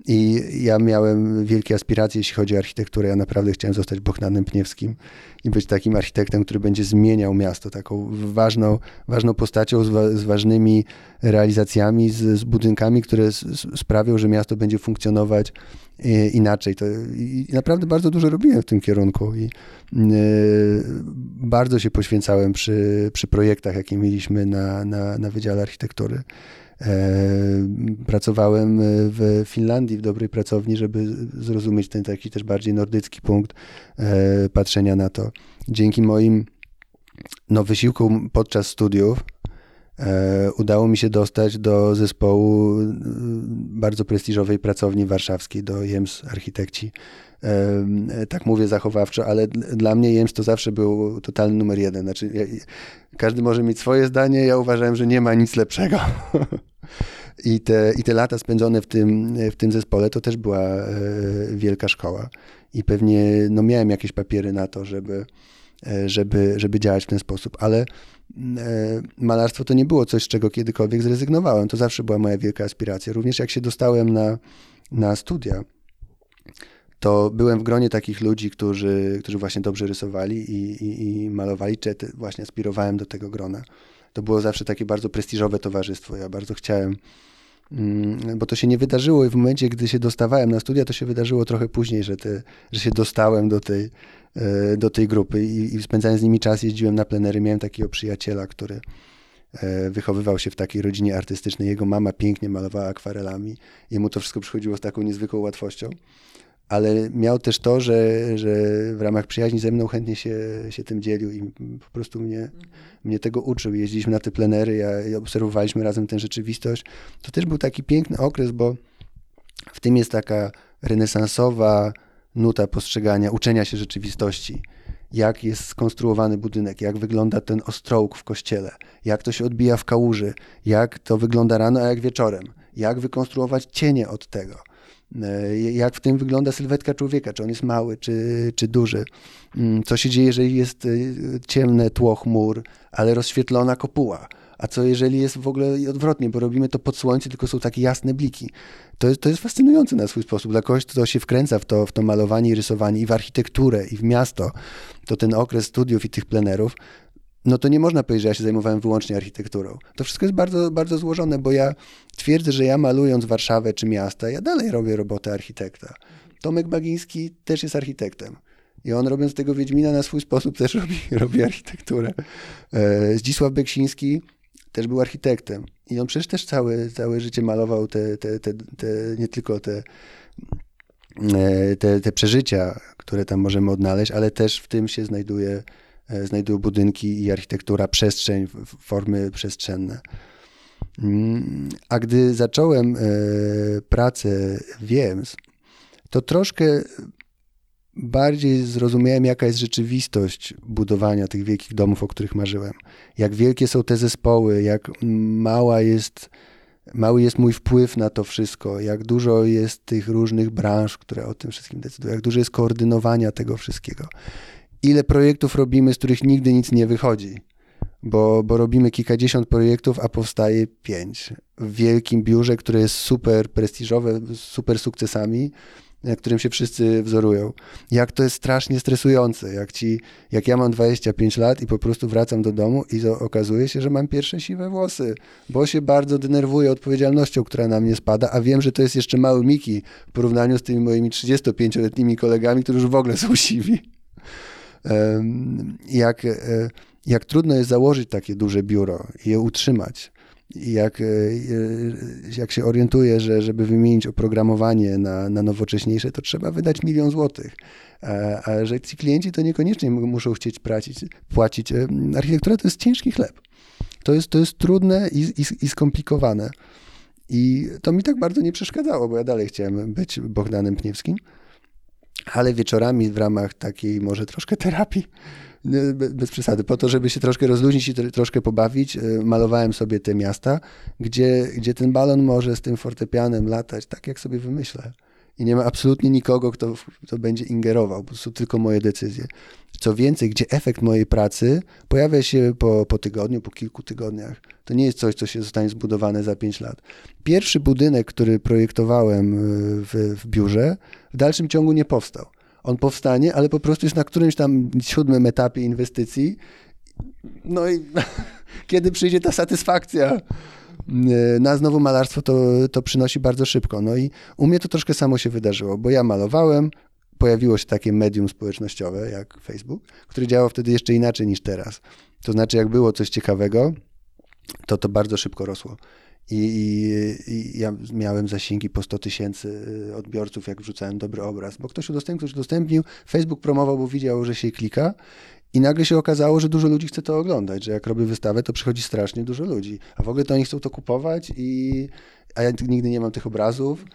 I ja miałem wielkie aspiracje, jeśli chodzi o architekturę. Ja naprawdę chciałem zostać Bohnanem Pniewskim i być takim architektem, który będzie zmieniał miasto, taką ważną, ważną postacią z, wa z ważnymi realizacjami, z, z budynkami, które sprawią, że miasto będzie funkcjonować e, inaczej. To, i, naprawdę bardzo dużo robiłem w tym kierunku i e, bardzo się poświęcałem przy, przy projektach, jakie mieliśmy na, na, na Wydziale Architektury. E, pracowałem w Finlandii, w dobrej pracowni, żeby zrozumieć ten taki też bardziej nordycki punkt e, patrzenia na to. Dzięki moim no, wysiłkom podczas studiów e, udało mi się dostać do zespołu bardzo prestiżowej pracowni warszawskiej, do JEMS Architekci. Tak mówię zachowawczo, ale dla mnie JEMS to zawsze był totalny numer jeden. Znaczy, każdy może mieć swoje zdanie, ja uważałem, że nie ma nic lepszego. I te, I te lata spędzone w tym, w tym zespole to też była e, wielka szkoła. I pewnie no, miałem jakieś papiery na to, żeby, e, żeby, żeby działać w ten sposób, ale e, malarstwo to nie było coś, z czego kiedykolwiek zrezygnowałem. To zawsze była moja wielka aspiracja. Również jak się dostałem na, na studia, to byłem w gronie takich ludzi, którzy, którzy właśnie dobrze rysowali i, i, i malowali, czy właśnie aspirowałem do tego grona. To było zawsze takie bardzo prestiżowe towarzystwo. Ja bardzo chciałem, mm, bo to się nie wydarzyło i w momencie, gdy się dostawałem na studia, to się wydarzyło trochę później, że, te, że się dostałem do tej, e, do tej grupy i, i spędzając z nimi czas, jeździłem na plenery. Miałem takiego przyjaciela, który e, wychowywał się w takiej rodzinie artystycznej. Jego mama pięknie malowała akwarelami. Jemu to wszystko przychodziło z taką niezwykłą łatwością ale miał też to, że, że w ramach przyjaźni ze mną chętnie się, się tym dzielił i po prostu mnie, mhm. mnie tego uczył. Jeździliśmy na te plenery, ja, obserwowaliśmy razem tę rzeczywistość. To też był taki piękny okres, bo w tym jest taka renesansowa nuta postrzegania, uczenia się rzeczywistości. Jak jest skonstruowany budynek, jak wygląda ten ostrołk w kościele, jak to się odbija w kałuży, jak to wygląda rano, a jak wieczorem, jak wykonstruować cienie od tego jak w tym wygląda sylwetka człowieka, czy on jest mały, czy, czy duży. Mm, co się dzieje, jeżeli jest e, ciemne tło chmur, ale rozświetlona kopuła. A co jeżeli jest w ogóle odwrotnie, bo robimy to pod słońcem, tylko są takie jasne bliki. To jest, to jest fascynujące na swój sposób. Dla kogoś, kto się wkręca w to, w to malowanie i rysowanie, i w architekturę, i w miasto, to ten okres studiów i tych plenerów, no to nie można powiedzieć, że ja się zajmowałem wyłącznie architekturą. To wszystko jest bardzo, bardzo złożone, bo ja twierdzę, że ja malując Warszawę czy miasta, ja dalej robię robotę architekta. Tomek Bagiński też jest architektem. I on robiąc tego Wiedźmina na swój sposób też robi, robi architekturę. E, Zdzisław Beksiński też był architektem. I on przecież też całe, całe życie malował te, te, te, te nie tylko te, e, te, te przeżycia, które tam możemy odnaleźć, ale też w tym się znajduje znajdują budynki i architektura, przestrzeń, formy przestrzenne. Mm, a gdy zacząłem e, pracę w Wiems, to troszkę bardziej zrozumiałem, jaka jest rzeczywistość budowania tych wielkich domów, o których marzyłem. Jak wielkie są te zespoły, jak mała jest, mały jest mój wpływ na to wszystko, jak dużo jest tych różnych branż, które o tym wszystkim decydują, jak dużo jest koordynowania tego wszystkiego ile projektów robimy, z których nigdy nic nie wychodzi. Bo, bo robimy kilkadziesiąt projektów, a powstaje pięć. W wielkim biurze, które jest super prestiżowe, super sukcesami, którym się wszyscy wzorują. Jak to jest strasznie stresujące, jak, ci, jak ja mam 25 lat i po prostu wracam do domu i okazuje się, że mam pierwsze siwe włosy, bo się bardzo denerwuję odpowiedzialnością, która na mnie spada, a wiem, że to jest jeszcze mały Miki w porównaniu z tymi moimi 35-letnimi kolegami, którzy już w ogóle są siwi. Jak, e, jak trudno jest założyć takie duże biuro i je utrzymać jak, e, jak się orientuję, że żeby wymienić oprogramowanie na, na nowocześniejsze, to trzeba wydać milion złotych. A, a że ci klienci to niekoniecznie muszą chcieć płacić, płacić. E, architektura to jest ciężki chleb. To jest, to jest trudne i, i, i skomplikowane. I to mi tak bardzo nie przeszkadzało, bo ja dalej chciałem być Bogdanem Pniewskim, ale wieczorami w ramach takiej może troszkę terapii bez przesady, po to, żeby się troszkę rozluźnić i troszkę pobawić, e, malowałem sobie te miasta, gdzie, gdzie ten balon może z tym fortepianem latać tak, jak sobie wymyślę. I nie ma absolutnie nikogo, kto, kto będzie ingerował, po prostu tylko moje decyzje. Co więcej, gdzie efekt mojej pracy pojawia się po, po tygodniu, po kilku tygodniach. To nie jest coś, co się zostanie zbudowane za pięć lat. Pierwszy budynek, który projektowałem e, w, w biurze, w dalszym ciągu nie powstał on powstanie, ale po prostu jest na którymś tam siódmym etapie inwestycji. No i kiedy przyjdzie ta satysfakcja e, na znowu malarstwo, to, to przynosi bardzo szybko. No i u mnie to troszkę samo się wydarzyło, bo ja malowałem, pojawiło się takie medium społecznościowe jak Facebook, które działało wtedy jeszcze inaczej niż teraz. To znaczy, jak było coś ciekawego, to to bardzo szybko rosło. I, i, I, ja miałem zasięgi po 100 tysięcy y, odbiorców, jak wrzucałem dobry obraz, bo ktoś udostępnił, ktoś udostępnił, Facebook promował, bo widział, że się klika i nagle się okazało, że dużo ludzi chce to oglądać, że jak robię wystawę, to przychodzi strasznie dużo ludzi, a w ogóle to oni chcą to kupować i a ja nigdy nie mam tych obrazów.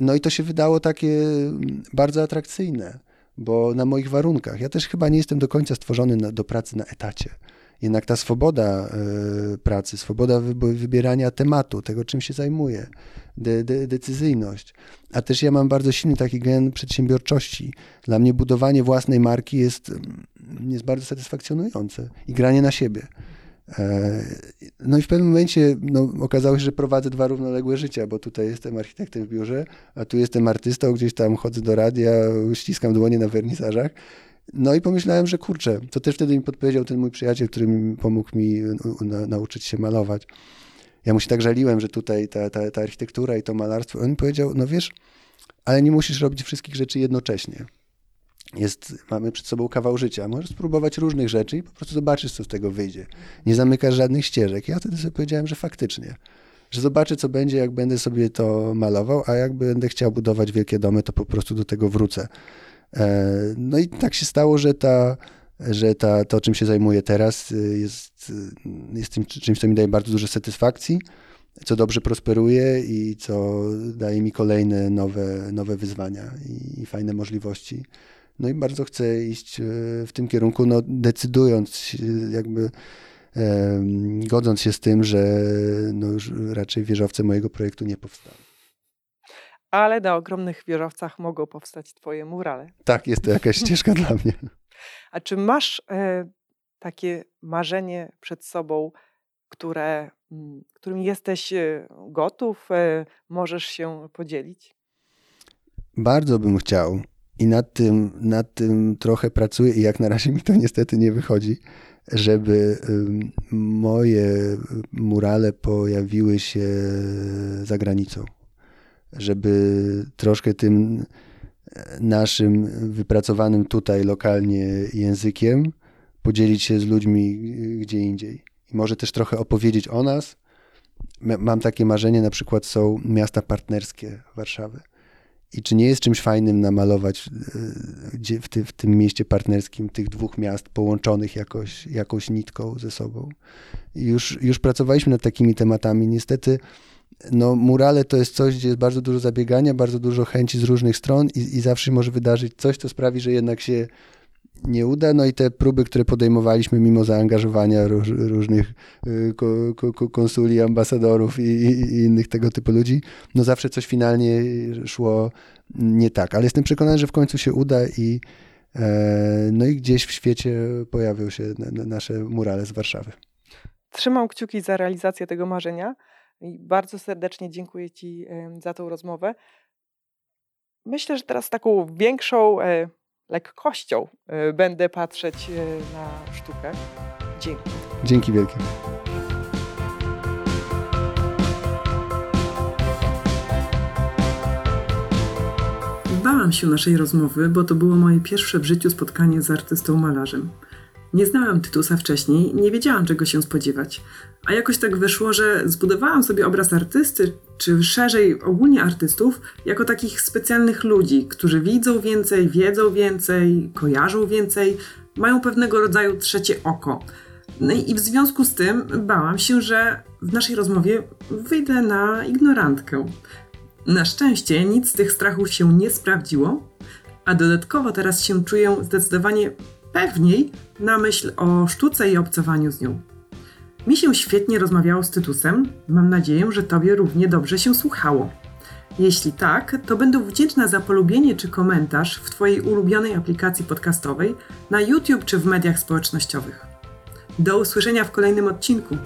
No i to się wydało takie mm, bardzo atrakcyjne, bo na moich warunkach. Ja też chyba nie jestem do końca stworzony na, do pracy na etacie. Jednak ta swoboda y, pracy, swoboda wybierania tematu, tego czym się zajmuję, de, de, decyzyjność. A też ja mam bardzo silny taki gen przedsiębiorczości. Dla mnie budowanie własnej marki jest, mm, jest bardzo satysfakcjonujące i granie na siebie. E, no i w pewnym momencie no, okazało się, że prowadzę dwa równoległe życia, bo tutaj jestem architektem w biurze, a tu jestem artystą, gdzieś tam chodzę do radia, ściskam dłonie na wernisażach no i pomyślałem, że kurczę, to też wtedy mi podpowiedział ten mój przyjaciel, który pomógł mi na, nauczyć się malować. Ja mu się tak żaliłem, że tutaj ta, ta, ta architektura i to malarstwo. On mi powiedział, no wiesz, ale nie musisz robić wszystkich rzeczy jednocześnie. Jest, mamy przed sobą kawał życia. Możesz spróbować różnych rzeczy i po prostu zobaczysz, co z tego wyjdzie. Nie zamykasz żadnych ścieżek. Ja wtedy sobie powiedziałem, że faktycznie. Że zobaczę, co będzie, jak będę sobie to malował, a jak będę chciał budować wielkie domy, to po prostu do tego wrócę. E, no i tak się stało, że ta, że ta, to, czym się zajmuję teraz, y, jest, y, jest tym, czymś, co mi daje bardzo dużo satysfakcji, co dobrze prosperuje i co daje mi kolejne nowe, nowe wyzwania i, i fajne możliwości. No i bardzo chcę iść y, w tym kierunku, no decydując jakby godząc się z tym, że no już raczej wieżowce mojego projektu nie powstaną ale na ogromnych wieżowcach mogą powstać twoje murale. Tak, jest to jakaś ścieżka dla mnie. A czy masz e, takie marzenie przed sobą, które, m, którym jesteś e, gotów, e, możesz się podzielić? Bardzo bym chciał i nad tym, nad tym trochę pracuję i jak na razie mi to niestety nie wychodzi, żeby moje murale pojawiły się za granicą żeby troszkę tym naszym wypracowanym tutaj lokalnie językiem podzielić się z ludźmi gdzie indziej. I może też trochę opowiedzieć o nas. Mam takie marzenie, na przykład są miasta partnerskie Warszawy. I czy nie jest czymś fajnym namalować e, w, ty, w tym mieście partnerskim tych dwóch miast połączonych jakoś, jakąś nitką ze sobą? Już, już pracowaliśmy nad takimi tematami. Niestety no, murale to jest coś, gdzie jest bardzo dużo zabiegania, bardzo dużo chęci z różnych stron i, i zawsze może wydarzyć coś, co sprawi, że jednak się nie uda. No i te próby, które podejmowaliśmy mimo zaangażowania róż, różnych y, ko, ko, konsuli, ambasadorów i, i, innych tego typu ludzi, no zawsze coś finalnie szło nie tak. Ale jestem przekonany, że w końcu się uda i e, no i gdzieś w świecie pojawią się nasze murale z Warszawy. Trzymam kciuki za realizację tego marzenia. I bardzo serdecznie dziękuję Ci za tą rozmowę. myślę, że teraz taką większą e, lekkością e, będę patrzeć e, na sztukę. Dzięki. Dzięki wielkie. Bałam się naszej rozmowy, bo to było moje pierwsze w życiu spotkanie z artystą malarzem. Nie znałam Tytusa wcześniej, nie wiedziałam czego się spodziewać. A jakoś tak wyszło, że zbudowałam sobie obraz artysty, czy szerzej ogólnie artystów, jako takich specjalnych ludzi, którzy widzą więcej, wiedzą więcej, kojarzą więcej, mają pewnego rodzaju trzecie oko. No i w związku z tym bałam się, że w naszej rozmowie wyjdę na ignorantkę. Na szczęście nic z tych strachów się nie sprawdziło, a dodatkowo teraz się czuję zdecydowanie pewniej na myśl o sztuce i obcowaniu z nią. Mi się świetnie rozmawiało z Tytusem, mam nadzieję, że Tobie równie dobrze się słuchało. Jeśli tak, to będę wdzięczna za polubienie czy komentarz w Twojej ulubionej aplikacji podcastowej, na YouTube czy w mediach społecznościowych. Do usłyszenia w kolejnym odcinku.